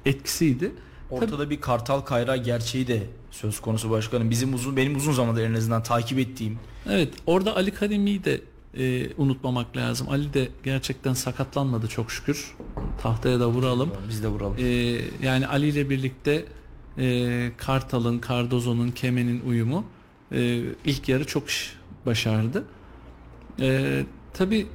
etkisiydi. Ortada bir Kartal Kayra gerçeği de söz konusu başkanım. Bizim uzun benim uzun zamandır en azından takip ettiğim Evet orada Ali Karimi'yi de e, unutmamak lazım. Ali de gerçekten sakatlanmadı çok şükür. Tahtaya da vuralım. biz de vuralım. E, yani Ali ile birlikte e, Kartal'ın, Cardozo'nun, Kemen'in uyumu e, ilk yarı çok iş başardı. E, Tabi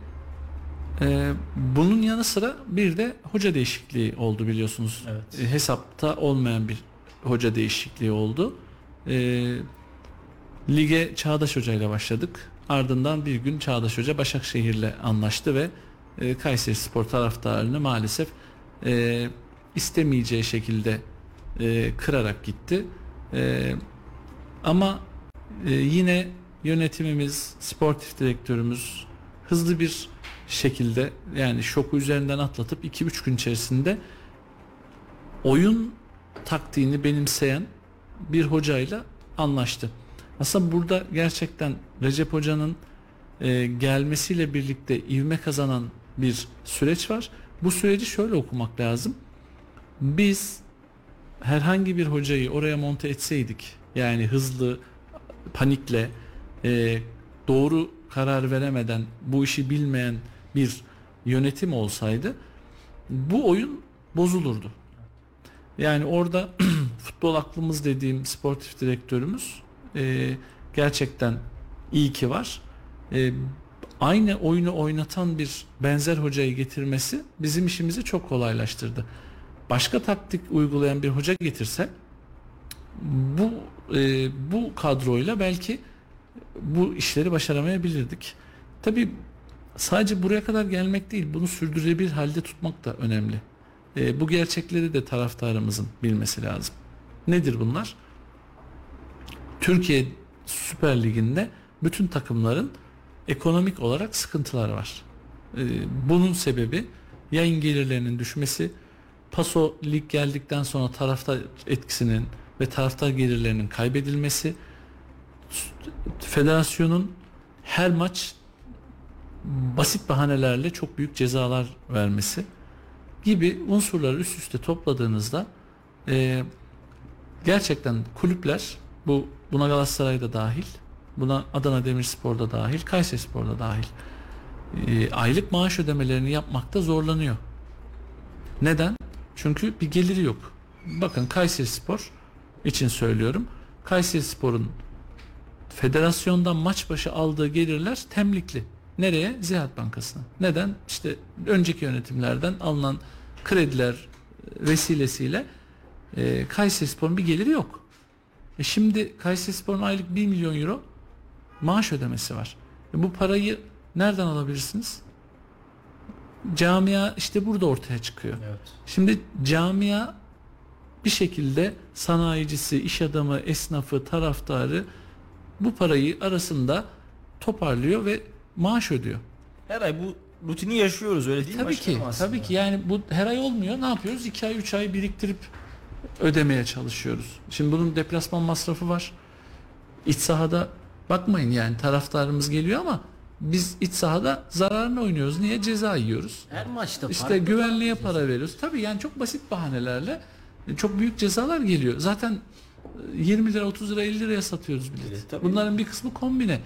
bunun yanı sıra bir de hoca değişikliği oldu biliyorsunuz. Evet. E, hesapta olmayan bir hoca değişikliği oldu. E, lige Çağdaş Hoca ile başladık. Ardından bir gün Çağdaş Hoca Başakşehir'le anlaştı ve e, Kayseri Spor taraftarını maalesef e, istemeyeceği şekilde e, kırarak gitti. E, ama e, yine yönetimimiz, sportif direktörümüz hızlı bir şekilde yani şoku üzerinden atlatıp 2-3 gün içerisinde oyun taktiğini benimseyen bir hocayla anlaştı. Aslında burada gerçekten Recep Hoca'nın e, gelmesiyle birlikte ivme kazanan bir süreç var. Bu süreci şöyle okumak lazım. Biz herhangi bir hocayı oraya monte etseydik yani hızlı panikle e, doğru karar veremeden bu işi bilmeyen bir yönetim olsaydı bu oyun bozulurdu. Yani orada [CLEARS THROAT] futbol aklımız dediğim sportif direktörümüz e, gerçekten iyi ki var. E, aynı oyunu oynatan bir benzer hocayı getirmesi bizim işimizi çok kolaylaştırdı. Başka taktik uygulayan bir hoca getirse bu e, bu kadroyla belki bu işleri başaramayabilirdik. Tabii sadece buraya kadar gelmek değil, bunu sürdürülebilir halde tutmak da önemli. E, bu gerçekleri de taraftarımızın bilmesi lazım. Nedir bunlar? Türkiye Süper Ligi'nde bütün takımların ekonomik olarak sıkıntılar var. E, bunun sebebi yayın gelirlerinin düşmesi, Paso lig geldikten sonra taraftar etkisinin ve taraftar gelirlerinin kaybedilmesi, federasyonun her maç basit bahanelerle çok büyük cezalar vermesi gibi unsurları üst üste topladığınızda e, gerçekten kulüpler bu buna Galatasaray'da dahil, buna Adana Demirspor'da dahil, Kayserispor'da dahil e, aylık maaş ödemelerini yapmakta zorlanıyor. Neden? Çünkü bir geliri yok. Bakın Kayseri Spor için söylüyorum. Kayseri Spor'un federasyondan maç başı aldığı gelirler temlikli. Nereye? Ziraat Bankası'na. Neden? İşte önceki yönetimlerden alınan krediler vesilesiyle e, Kayseri Spor'un bir geliri yok. E şimdi Kayseri Spor'un aylık 1 milyon euro maaş ödemesi var. E bu parayı nereden alabilirsiniz? Camia işte burada ortaya çıkıyor. Evet. Şimdi camia bir şekilde sanayicisi, iş adamı, esnafı, taraftarı bu parayı arasında toparlıyor ve maaş ödüyor. Her ay bu rutini yaşıyoruz öyle değil mi? tabii ki, tabii ki yani bu her ay olmuyor. Ne yapıyoruz? 2 ay, 3 ay biriktirip ödemeye çalışıyoruz. Şimdi bunun deplasman masrafı var. İç sahada bakmayın yani taraftarımız geliyor ama biz iç sahada zararını oynuyoruz. Niye? Ceza yiyoruz. Her maçta İşte güvenliğe para veriyoruz. Tabii yani çok basit bahanelerle çok büyük cezalar geliyor. Zaten 20 lira 30 lira 50 liraya satıyoruz bileti. Evet, tabii. Bunların bir kısmı kombine.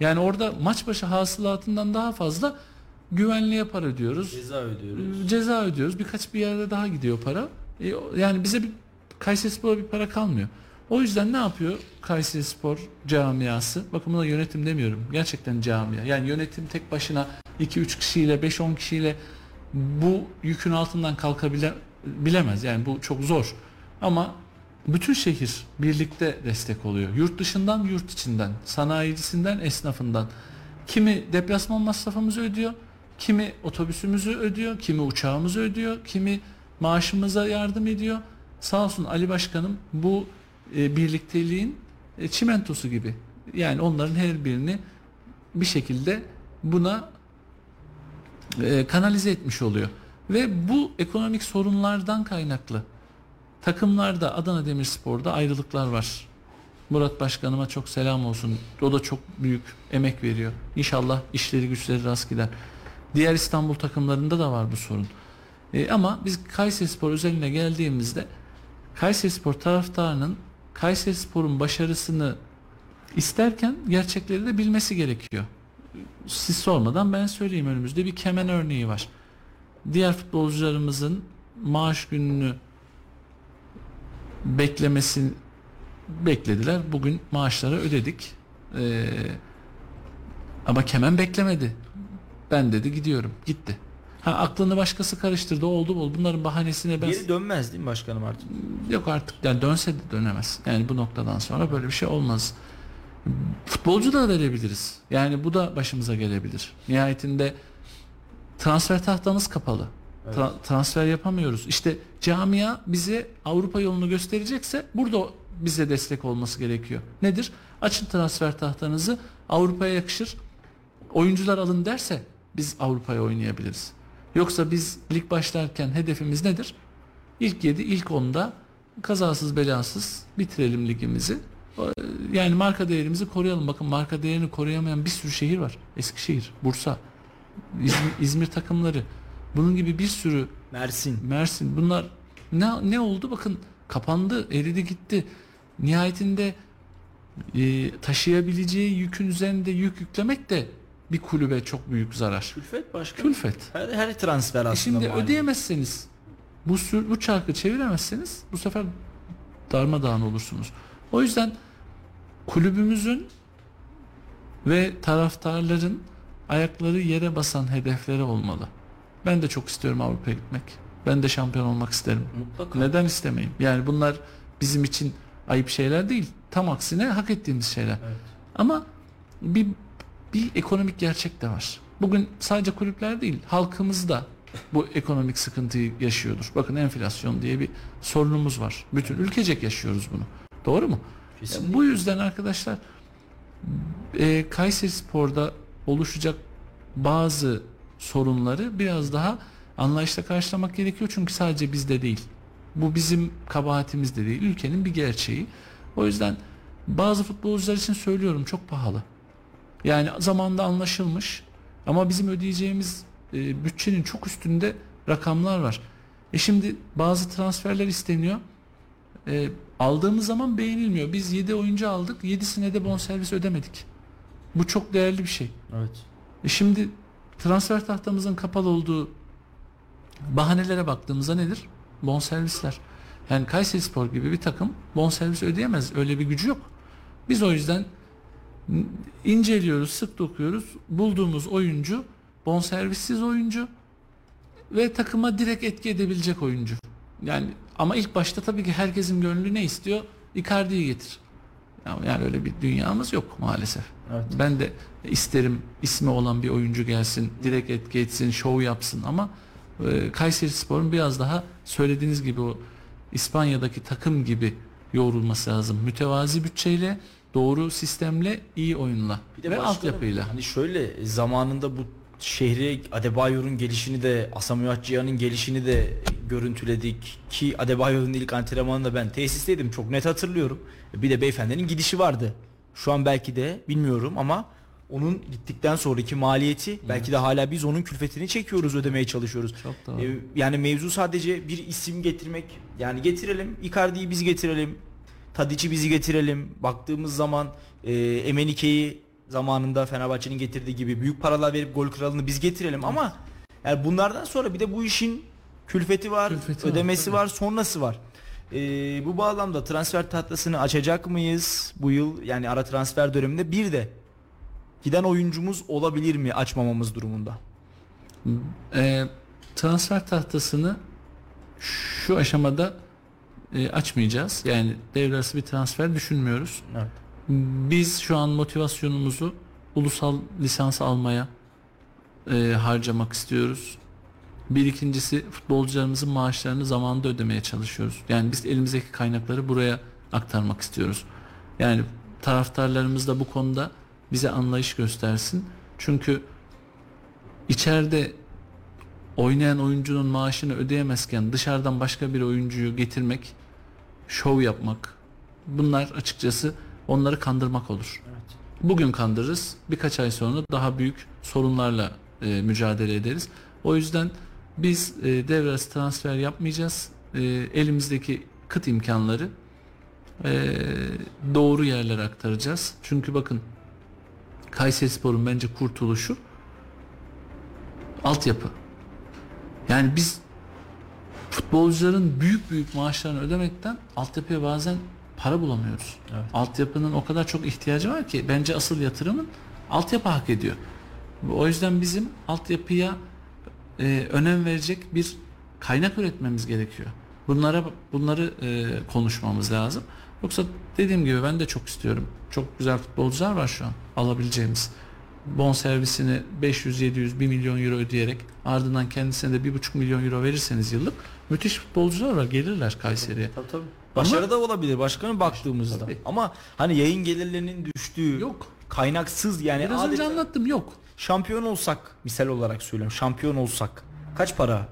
Yani orada maç başı hasılatından daha fazla güvenliğe para ödüyoruz. Ceza ödüyoruz. Ceza ödüyoruz. Birkaç bir yerde daha gidiyor para. E, yani bize bir Kayserispor'a bir para kalmıyor. O yüzden ne yapıyor Kayserispor camiası? Bakın buna yönetim demiyorum. Gerçekten camia. Yani yönetim tek başına 2-3 kişiyle 5-10 kişiyle bu yükün altından kalkabilemez. Yani bu çok zor. Ama bütün şehir birlikte destek oluyor. Yurt dışından, yurt içinden, sanayicisinden, esnafından. Kimi deplasman masrafımızı ödüyor, kimi otobüsümüzü ödüyor, kimi uçağımızı ödüyor, kimi maaşımıza yardım ediyor. Sağ olsun Ali Başkanım bu e, birlikteliğin e, çimentosu gibi. Yani onların her birini bir şekilde buna e, kanalize etmiş oluyor. Ve bu ekonomik sorunlardan kaynaklı takımlarda Adana Demirspor'da ayrılıklar var. Murat Başkanıma çok selam olsun. O da çok büyük emek veriyor. İnşallah işleri güçleri rast gider. Diğer İstanbul takımlarında da var bu sorun. E, ama biz Kayserispor özeline geldiğimizde Kayserispor taraftarının Kayserispor'un başarısını isterken gerçekleri de bilmesi gerekiyor. Siz sormadan ben söyleyeyim önümüzde bir kemen örneği var. Diğer futbolcularımızın maaş gününü beklemesini beklediler. Bugün maaşları ödedik. Ee, ama Kemen beklemedi. Ben dedi gidiyorum. Gitti. Ha aklını başkası karıştırdı. Oldu oldu. Bunların bahanesine ben Geri dönmez değil mi başkanım artık? yok artık yani dönse de dönemez. Yani bu noktadan sonra böyle bir şey olmaz. Futbolcu da verebiliriz. Yani bu da başımıza gelebilir. Nihayetinde transfer tahtamız kapalı. Tra- transfer yapamıyoruz. İşte camia bize Avrupa yolunu gösterecekse burada bize destek olması gerekiyor. Nedir? Açın transfer tahtanızı Avrupa'ya yakışır. Oyuncular alın derse biz Avrupa'ya oynayabiliriz. Yoksa biz lig başlarken hedefimiz nedir? İlk 7, ilk 10'da kazasız belasız bitirelim ligimizi. Yani marka değerimizi koruyalım. Bakın marka değerini koruyamayan bir sürü şehir var. Eskişehir, Bursa, İzmir, İzmir takımları. Bunun gibi bir sürü Mersin. Mersin bunlar ne ne oldu bakın kapandı eridi gitti nihayetinde e, taşıyabileceği yükün üzerinde yük yüklemek de bir kulübe çok büyük zarar. Külfet başkanım. Külfet. Her, her transfer E aslında şimdi maliyet. ödeyemezseniz bu sür, bu çarkı çeviremezseniz bu sefer darmadağın olursunuz. O yüzden kulübümüzün ve taraftarların ayakları yere basan hedefleri olmalı. Ben de çok istiyorum Avrupa'ya gitmek. Ben de şampiyon olmak isterim. Mutlaka. Neden istemeyeyim? Yani bunlar bizim için ayıp şeyler değil. Tam aksine hak ettiğimiz şeyler. Evet. Ama bir bir ekonomik gerçek de var. Bugün sadece kulüpler değil, halkımız da bu ekonomik sıkıntıyı yaşıyordur. Bakın enflasyon diye bir sorunumuz var. Bütün ülkecek yaşıyoruz bunu. Doğru mu? Kesinlikle. Bu yüzden arkadaşlar e, Kayseri Spor'da oluşacak bazı sorunları biraz daha anlayışla karşılamak gerekiyor. Çünkü sadece bizde değil. Bu bizim kabahatimiz de değil. Ülkenin bir gerçeği. O yüzden bazı futbolcular için söylüyorum çok pahalı. Yani zamanda anlaşılmış ama bizim ödeyeceğimiz e, bütçenin çok üstünde rakamlar var. E şimdi bazı transferler isteniyor. E, aldığımız zaman beğenilmiyor. Biz 7 oyuncu aldık. 7'sine de bonservis ödemedik. Bu çok değerli bir şey. Evet. E şimdi transfer tahtamızın kapalı olduğu bahanelere baktığımızda nedir? Bonservisler. Yani Kayseri Spor gibi bir takım bonservis ödeyemez. Öyle bir gücü yok. Biz o yüzden inceliyoruz, sık dokuyoruz. Bulduğumuz oyuncu bonservissiz oyuncu ve takıma direkt etki edebilecek oyuncu. Yani ama ilk başta tabii ki herkesin gönlü ne istiyor? Icardi'yi getir. Yani öyle bir dünyamız yok maalesef. Evet. Ben de isterim ismi olan bir oyuncu gelsin, direkt etki etsin, şov yapsın ama e, Kayseri Spor'un biraz daha söylediğiniz gibi o İspanya'daki takım gibi yoğrulması lazım. Mütevazi bütçeyle, doğru sistemle, iyi oyunla Bir de ve altyapıyla. Hani şöyle zamanında bu şehre Adebayor'un gelişini de Asamoah Gyan'ın gelişini de görüntüledik ki Adebayor'un ilk antrenmanında ben tesisteydim çok net hatırlıyorum. Bir de beyefendinin gidişi vardı. Şu an belki de bilmiyorum ama onun gittikten sonraki maliyeti belki de hala biz onun külfetini çekiyoruz ödemeye çalışıyoruz. Çok doğru. Ee, yani mevzu sadece bir isim getirmek. Yani getirelim Icardi'yi biz getirelim. Tadic'i bizi getirelim. Baktığımız zaman e, Emenike'yi zamanında Fenerbahçe'nin getirdiği gibi büyük paralar verip gol kralını biz getirelim ama yani bunlardan sonra bir de bu işin külfeti var, Külfeti var, ödemesi tabii. var, sonrası var. Ee, bu bağlamda transfer tahtasını açacak mıyız bu yıl yani ara transfer döneminde bir de giden oyuncumuz olabilir mi açmamamız durumunda? E, transfer tahtasını şu aşamada e, açmayacağız. Yani devre arası bir transfer düşünmüyoruz. Evet. Biz şu an motivasyonumuzu ulusal lisans almaya e, harcamak istiyoruz. Bir ikincisi futbolcularımızın maaşlarını zamanında ödemeye çalışıyoruz. Yani biz elimizdeki kaynakları buraya aktarmak istiyoruz. Yani taraftarlarımız da bu konuda bize anlayış göstersin. Çünkü içeride oynayan oyuncunun maaşını ödeyemezken dışarıdan başka bir oyuncuyu getirmek, şov yapmak bunlar açıkçası onları kandırmak olur. Bugün kandırırız. Birkaç ay sonra daha büyük sorunlarla e, mücadele ederiz. O yüzden biz e, devre arası transfer yapmayacağız. E, elimizdeki kıt imkanları e, doğru yerlere aktaracağız. Çünkü bakın Kayserispor'un bence kurtuluşu altyapı. Yani biz futbolcuların büyük büyük maaşlarını ödemekten altyapıya bazen para bulamıyoruz. Evet. Altyapının o kadar çok ihtiyacı var ki bence asıl yatırımın altyapı hak ediyor. O yüzden bizim altyapıya e, önem verecek bir kaynak üretmemiz gerekiyor. Bunlara bunları e, konuşmamız lazım. Yoksa dediğim gibi ben de çok istiyorum. Çok güzel futbolcular var şu an alabileceğimiz. Bon servisini 500 700 1 milyon euro ödeyerek ardından kendisine de 1,5 milyon euro verirseniz yıllık müthiş futbolcular var gelirler Kayseri'ye. Tabii tabii. Başarı da olabilir başkanım baktığımızda. Tabii. Ama hani yayın gelirlerinin düştüğü Yok. kaynaksız yani Biraz önce adeta anlattım yok. Şampiyon olsak misal olarak söylüyorum şampiyon olsak kaç para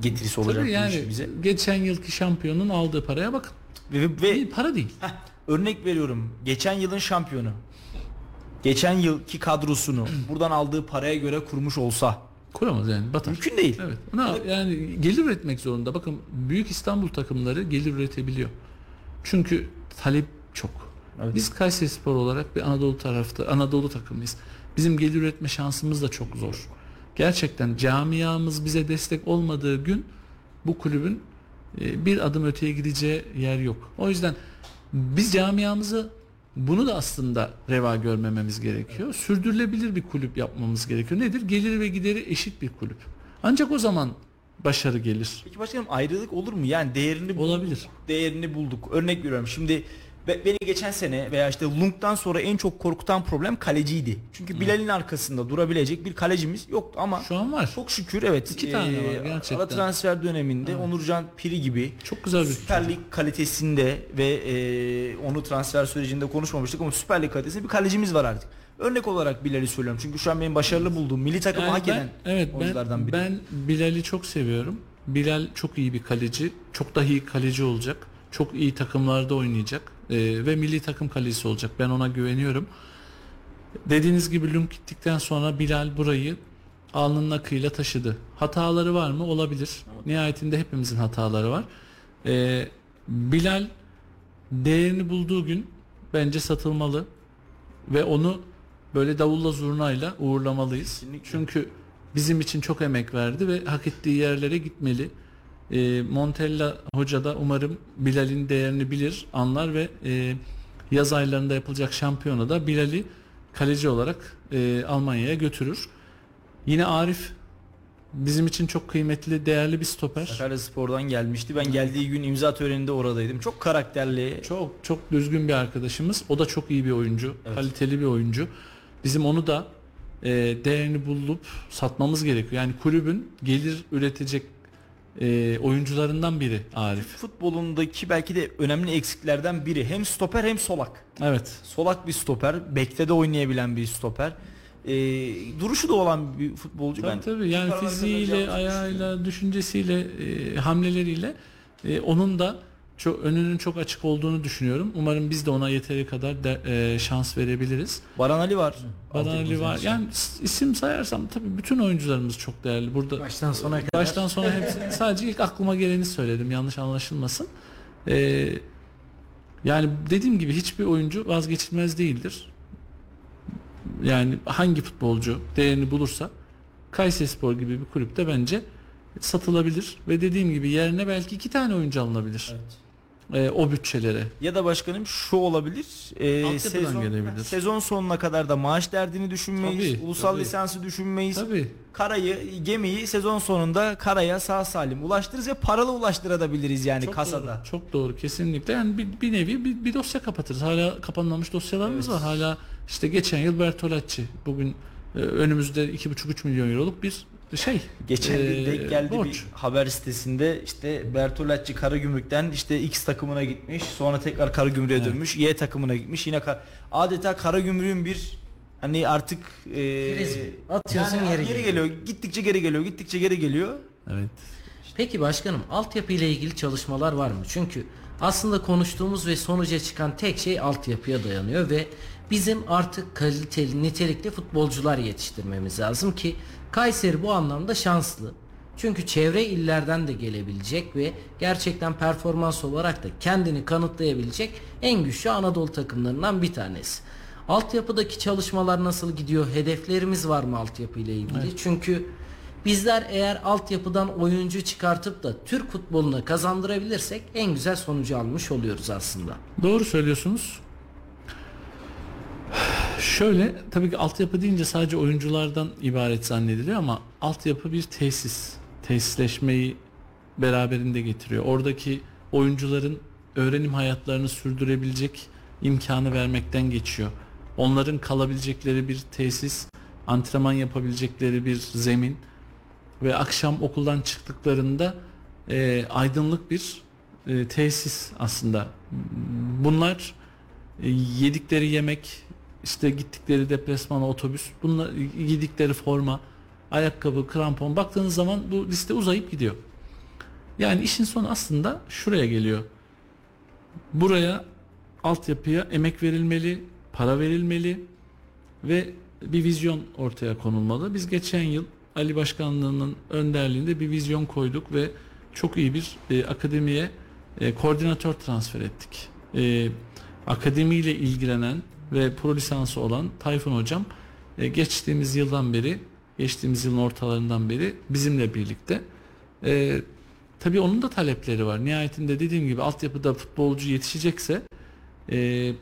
getirisi olacak Tabii yani bize? geçen yılki şampiyonun aldığı paraya bakın. Ve, ve Değil, para değil. heh, örnek veriyorum geçen yılın şampiyonu geçen yılki kadrosunu [CLEARS THROAT] buradan aldığı paraya göre kurmuş olsa Kuramaz yani batar. mümkün değil. Evet. Ne, yani gelir üretmek zorunda. Bakın büyük İstanbul takımları gelir üretebiliyor. Çünkü talep çok. Evet. Biz Kayseri Spor olarak bir Anadolu tarafta Anadolu takımıyız. Bizim gelir üretme şansımız da çok zor. Gerçekten camiamız bize destek olmadığı gün bu kulübün e, bir adım öteye gideceği yer yok. O yüzden biz camiamızı bunu da aslında reva görmememiz gerekiyor. Sürdürülebilir bir kulüp yapmamız gerekiyor. Nedir? Geliri ve gideri eşit bir kulüp. Ancak o zaman başarı gelir. Peki başkanım ayrılık olur mu? Yani değerini Olabilir. değerini bulduk. Örnek veriyorum. Şimdi beni geçen sene veya işte Lung'dan sonra en çok korkutan problem kaleciydi. Çünkü Bilal'in arkasında durabilecek bir kalecimiz yoktu ama Şu an var. çok şükür evet. İki tane var gerçekten. Ara transfer döneminde Onurcan Piri gibi Çok güzel bir Süper Lig kalitesinde ve eee, onu transfer sürecinde konuşmamıştık ama Süper Lig kalitesinde bir kalecimiz var artık. Örnek olarak Bilal'i söylüyorum. Çünkü şu an benim başarılı bulduğum milli takımı hak ben- eden evet ben, oyunculardan biri. ben Bilal'i çok seviyorum. Bilal çok iyi bir kaleci. Çok daha iyi kaleci olacak. Çok iyi takımlarda oynayacak. Ee, ve milli takım kalecisi olacak. Ben ona güveniyorum. Dediğiniz gibi Lung gittikten sonra Bilal burayı alnının akıyla taşıdı. Hataları var mı? Olabilir. Nihayetinde hepimizin hataları var. Ee, Bilal değerini bulduğu gün bence satılmalı ve onu böyle davulla zurnayla uğurlamalıyız. Kesinlikle. Çünkü bizim için çok emek verdi ve hak ettiği yerlere gitmeli. Ee, Montella hoca da umarım Bilal'in değerini bilir, anlar ve e, yaz aylarında yapılacak şampiyonada Bilal'i kaleci olarak e, Almanya'ya götürür. Yine Arif bizim için çok kıymetli, değerli bir stoper. Sakaryaspor'dan gelmişti. Ben geldiği gün imza töreninde oradaydım. Çok karakterli. Çok çok düzgün bir arkadaşımız. O da çok iyi bir oyuncu, Evet. kaliteli bir oyuncu. Bizim onu da e, değerini bulup satmamız gerekiyor. Yani kulübün gelir üretecek e, oyuncularından biri Arif. futbolundaki belki de önemli eksiklerden biri. Hem stoper hem solak. Evet. Solak bir stoper, bekte de oynayabilen bir stoper. Ee, duruşu da olan bir futbolcu. Tabii ben tabii. Yani fiziğiyle, ayağıyla, düşüncesiyle, e, hamleleriyle e, onun da çok önünün çok açık olduğunu düşünüyorum. Umarım biz de ona yeteri kadar de, e, şans verebiliriz. Baran Ali var. Altyapı Ali var. Yani isim sayarsam tabii bütün oyuncularımız çok değerli. Burada Baştan sona kadar. Baştan sona hepsi [LAUGHS] sadece ilk aklıma geleni söyledim yanlış anlaşılmasın. Ee, yani dediğim gibi hiçbir oyuncu vazgeçilmez değildir. Yani hangi futbolcu değerini bulursa Kayserispor gibi bir kulüpte bence satılabilir ve dediğim gibi yerine belki iki tane oyuncu alınabilir. Evet. Ee, o bütçelere. Ya da başkanım şu olabilir. Altyapıdan sezon, gelebilir. sezon sonuna kadar da maaş derdini düşünmeyiz. Tabii, ulusal tabii. lisansı düşünmeyiz. Tabii. Karayı, gemiyi sezon sonunda karaya sağ salim ulaştırırız ve paralı ulaştırabiliriz yani Çok kasada. Doğru, çok doğru kesinlikle. Yani bir, bir nevi bir, bir dosya kapatırız. Hala kapanmamış dosyalarımız Evet. var. Hala işte geçen yıl Bertolacci. Bugün e, önümüzde 2,5-3 milyon euroluk bir şey. Geçen gün denk geldi borç. bir haber sitesinde işte Bertolacci Karagümrük'ten işte X takımına gitmiş sonra tekrar Karagümrük'e Evet. dönmüş Y takımına gitmiş yine kar- adeta Karagümrük'ün bir hani artık e. Atıyorsun, yani geri geri geliyor. geliyor gittikçe geri geliyor gittikçe geri geliyor Evet. Peki başkanım altyapı ile ilgili çalışmalar var mı? Çünkü aslında konuştuğumuz ve sonuca çıkan tek şey altyapıya dayanıyor ve bizim artık kaliteli, nitelikli futbolcular yetiştirmemiz lazım ki Kayseri bu anlamda şanslı. Çünkü çevre illerden de gelebilecek ve gerçekten performans olarak da kendini kanıtlayabilecek en güçlü Anadolu takımlarından bir tanesi. Altyapıdaki çalışmalar nasıl gidiyor? Hedeflerimiz var mı altyapı ile ilgili? Çünkü Bizler eğer altyapıdan oyuncu çıkartıp da Türk futboluna kazandırabilirsek en güzel sonucu almış oluyoruz aslında. Doğru söylüyorsunuz. Şöyle tabii ki altyapı deyince sadece oyunculardan ibaret zannediliyor ama altyapı bir tesis. Tesisleşmeyi beraberinde getiriyor. Oradaki oyuncuların öğrenim hayatlarını sürdürebilecek imkanı vermekten geçiyor. Onların kalabilecekleri bir tesis, antrenman yapabilecekleri bir zemin ve akşam okuldan çıktıklarında e, aydınlık bir e, tesis aslında. Bunlar e, yedikleri yemek, işte gittikleri deplasmana otobüs, bunlar giydikleri forma, ayakkabı, krampon baktığınız zaman bu liste uzayıp gidiyor. Yani işin sonu aslında şuraya geliyor. Buraya altyapıya emek verilmeli, para verilmeli ve bir vizyon ortaya konulmalı. Biz geçen yıl Ali Başkanlığı'nın önderliğinde bir vizyon koyduk ve çok iyi bir e, akademiye e, koordinatör transfer ettik. E, akademiyle ilgilenen ve pro lisansı olan Tayfun Hocam e, geçtiğimiz yıldan beri, geçtiğimiz yılın ortalarından beri bizimle birlikte. E, tabii onun da talepleri var. Nihayetinde dediğim gibi altyapıda futbolcu yetişecekse e,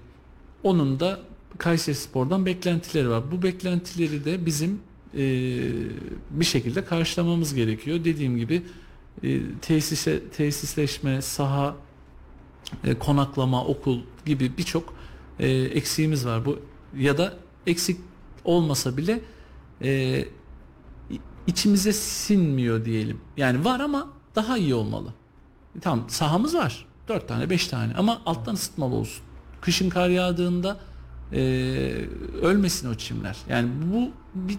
Onun da Kayseri Spor'dan beklentileri var. Bu beklentileri de bizim e, bir şekilde karşılamamız gerekiyor. Dediğim gibi e, tesise, tesisleşme, saha, e, konaklama, okul gibi birçok e, eksiğimiz var. Bu ya da eksik olmasa bile e, içimize sinmiyor diyelim. Yani var ama daha iyi olmalı. Tamam sahamız var. 4 tane 5 tane ama alttan ısıtmalı olsun. Kışın kar yağdığında e, ölmesin o çimler. Yani bu bir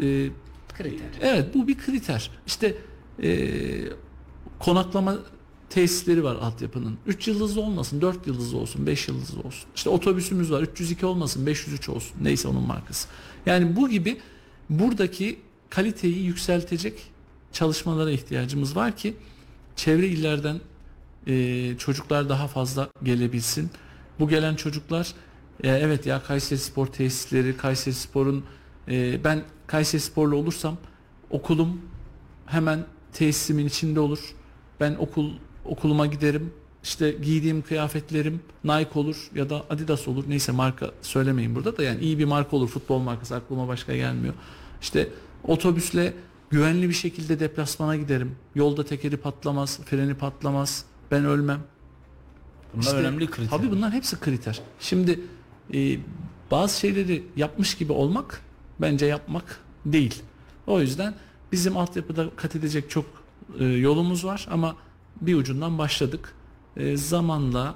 e, Kriter. Evet bu bir kriter. İşte e, konaklama tesisleri var altyapının. 3 yıldızlı olmasın, 4 yıldızlı olsun, 5 yıldızlı olsun. İşte otobüsümüz var. 302 olmasın, 503 olsun. Neyse onun markası. Yani bu gibi buradaki kaliteyi yükseltecek çalışmalara ihtiyacımız var ki çevre illerden e, çocuklar daha fazla gelebilsin. Bu gelen çocuklar e, evet ya Kayseri Spor tesisleri, Kayseri Spor'un e, ben Kayseri Sporlu olursam okulum hemen tesisimin içinde olur. Ben okul okuluma giderim. İşte giydiğim kıyafetlerim Nike olur ya da Adidas olur. Neyse marka söylemeyin burada da yani iyi bir marka olur. Futbol markası aklıma başka gelmiyor. İşte otobüsle güvenli bir şekilde deplasmana giderim. Yolda tekeri patlamaz, freni patlamaz. Ben ölmem. Bunlar İşte, önemli kriter. Tabii bunlar hepsi kriter. Şimdi e, bazı şeyleri yapmış gibi olmak bence yapmak değil. O yüzden bizim altyapıda kat edecek çok e, yolumuz var ama bir ucundan başladık. E, zamanla,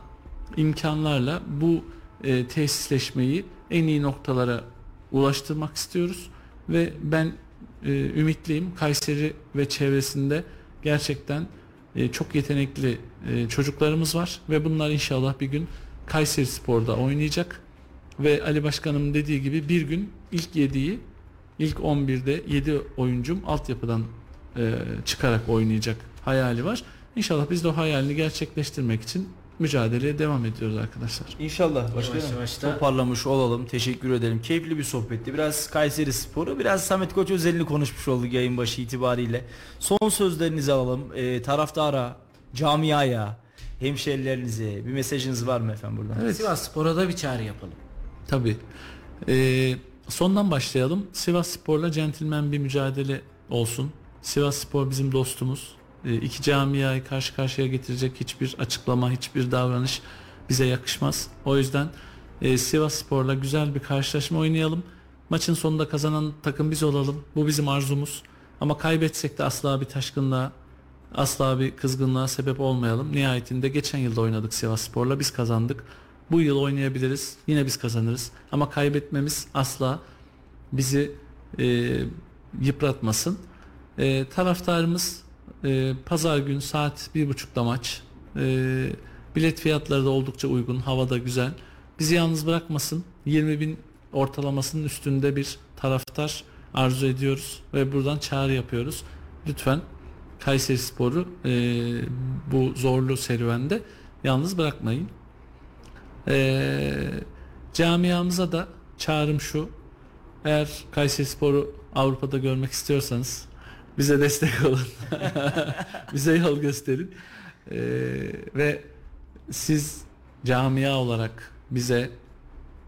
imkanlarla bu e, tesisleşmeyi en iyi noktalara ulaştırmak istiyoruz ve ben e, ümitliyim Kayseri ve çevresinde gerçekten e, çok yetenekli e, çocuklarımız var ve bunlar inşallah bir gün Kayseri Spor'da oynayacak ve Ali Başkanım dediği gibi bir gün ilk 7'yi ilk 11'de 7 oyuncum altyapıdan e, çıkarak oynayacak hayali var. İnşallah biz de o hayalini gerçekleştirmek için mücadeleye devam ediyoruz arkadaşlar. İnşallah başkanım. Yavaş yavaş da- Toparlamış olalım. Teşekkür edelim. Keyifli bir sohbetti. Biraz Kayseri Sporu, biraz Samet Koç özelini konuşmuş olduk yayın başı itibariyle. Son sözlerinizi alalım. Ee, taraftara, camiaya, hemşerilerinize bir mesajınız var mı efendim buradan? Evet. Sivas Spor'a da bir çağrı yapalım. Tabii. Ee, sondan başlayalım. Sivas Spor'la centilmen bir mücadele olsun. Sivas Spor bizim dostumuz. Ee, iki camiayı karşı karşıya getirecek hiçbir açıklama, hiçbir davranış bize yakışmaz. O yüzden e, Sivas Spor'la güzel bir karşılaşma oynayalım. Maçın sonunda kazanan takım biz olalım. Bu bizim arzumuz. Ama kaybetsek de asla bir taşkınlığa, asla bir kızgınlığa sebep olmayalım. Nihayetinde geçen yılda oynadık Sivas Spor'la biz kazandık. Bu yıl oynayabiliriz. Yine biz kazanırız. Ama kaybetmemiz asla bizi e, yıpratmasın. E, taraftarımız e, pazar gün saat bir buçukta maç. E, bilet fiyatları da oldukça uygun. Hava da güzel. Bizi yalnız bırakmasın. 20 bin ortalamasının üstünde bir taraftar arzu ediyoruz. Ve buradan çağrı yapıyoruz. Lütfen Kayseri Sporu e, bu zorlu serüvende yalnız bırakmayın. Ee, camiamıza da çağrım şu. Eğer Kayseri Spor'u Avrupa'da görmek istiyorsanız bize destek olun. [LAUGHS] bize yol gösterin. Ee, ve siz camia olarak bize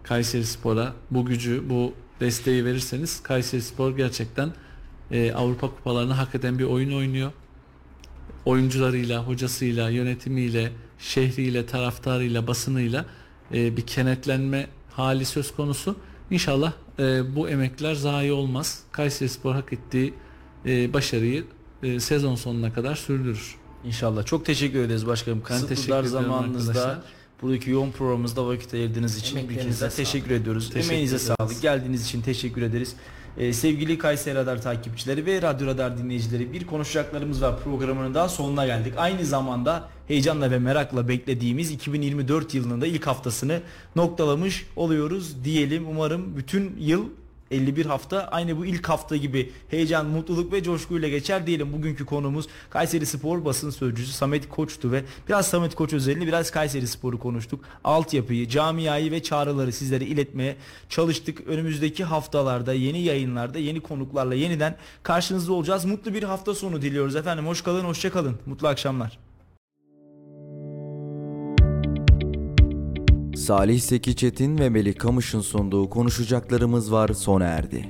Kayseri Spor'a bu gücü, bu desteği verirseniz Kayseri Spor gerçekten e, Avrupa kupalarını hak eden bir oyun oynuyor oyuncularıyla, hocasıyla, yönetimiyle, şehriyle, taraftarıyla, basınıyla e, bir kenetlenme hali söz konusu. İnşallah e, bu emekler zayi olmaz. Kayseri Spor hak ettiği e, başarıyı e, sezon sonuna kadar sürdürür. İnşallah. Çok teşekkür ederiz başkanım. Kısıtlı teşekkür dar zamanınızda arkadaşlar. buradaki yoğun programımızda vakit ayırdığınız için bir kez daha sağlık. teşekkür ediyoruz. Teşekkür Emeğinize ederiz. sağlık. Geldiğiniz için teşekkür ederiz. Ee, sevgili Kayseri Radar takipçileri ve Radyo Radar dinleyicileri bir konuşacaklarımız var programının daha sonuna geldik. Aynı zamanda heyecanla ve merakla beklediğimiz 2024 yılının da ilk haftasını noktalamış oluyoruz diyelim. Umarım bütün yıl 51 hafta aynı bu ilk hafta gibi heyecan, mutluluk ve coşkuyla geçer diyelim. Bugünkü konumuz Kayseri Spor basın sözcüsü Samet Koç'tu ve biraz Samet Koç özelini biraz Kayseri Spor'u konuştuk. Altyapıyı, camiayı ve çağrıları sizlere iletmeye çalıştık. Önümüzdeki haftalarda yeni yayınlarda yeni konuklarla yeniden karşınızda olacağız. Mutlu bir hafta sonu diliyoruz efendim. Hoş kalın, hoşça kalın. Mutlu akşamlar. Salih Seki Çetin ve Melih Kamış'ın sunduğu konuşacaklarımız var sona erdi.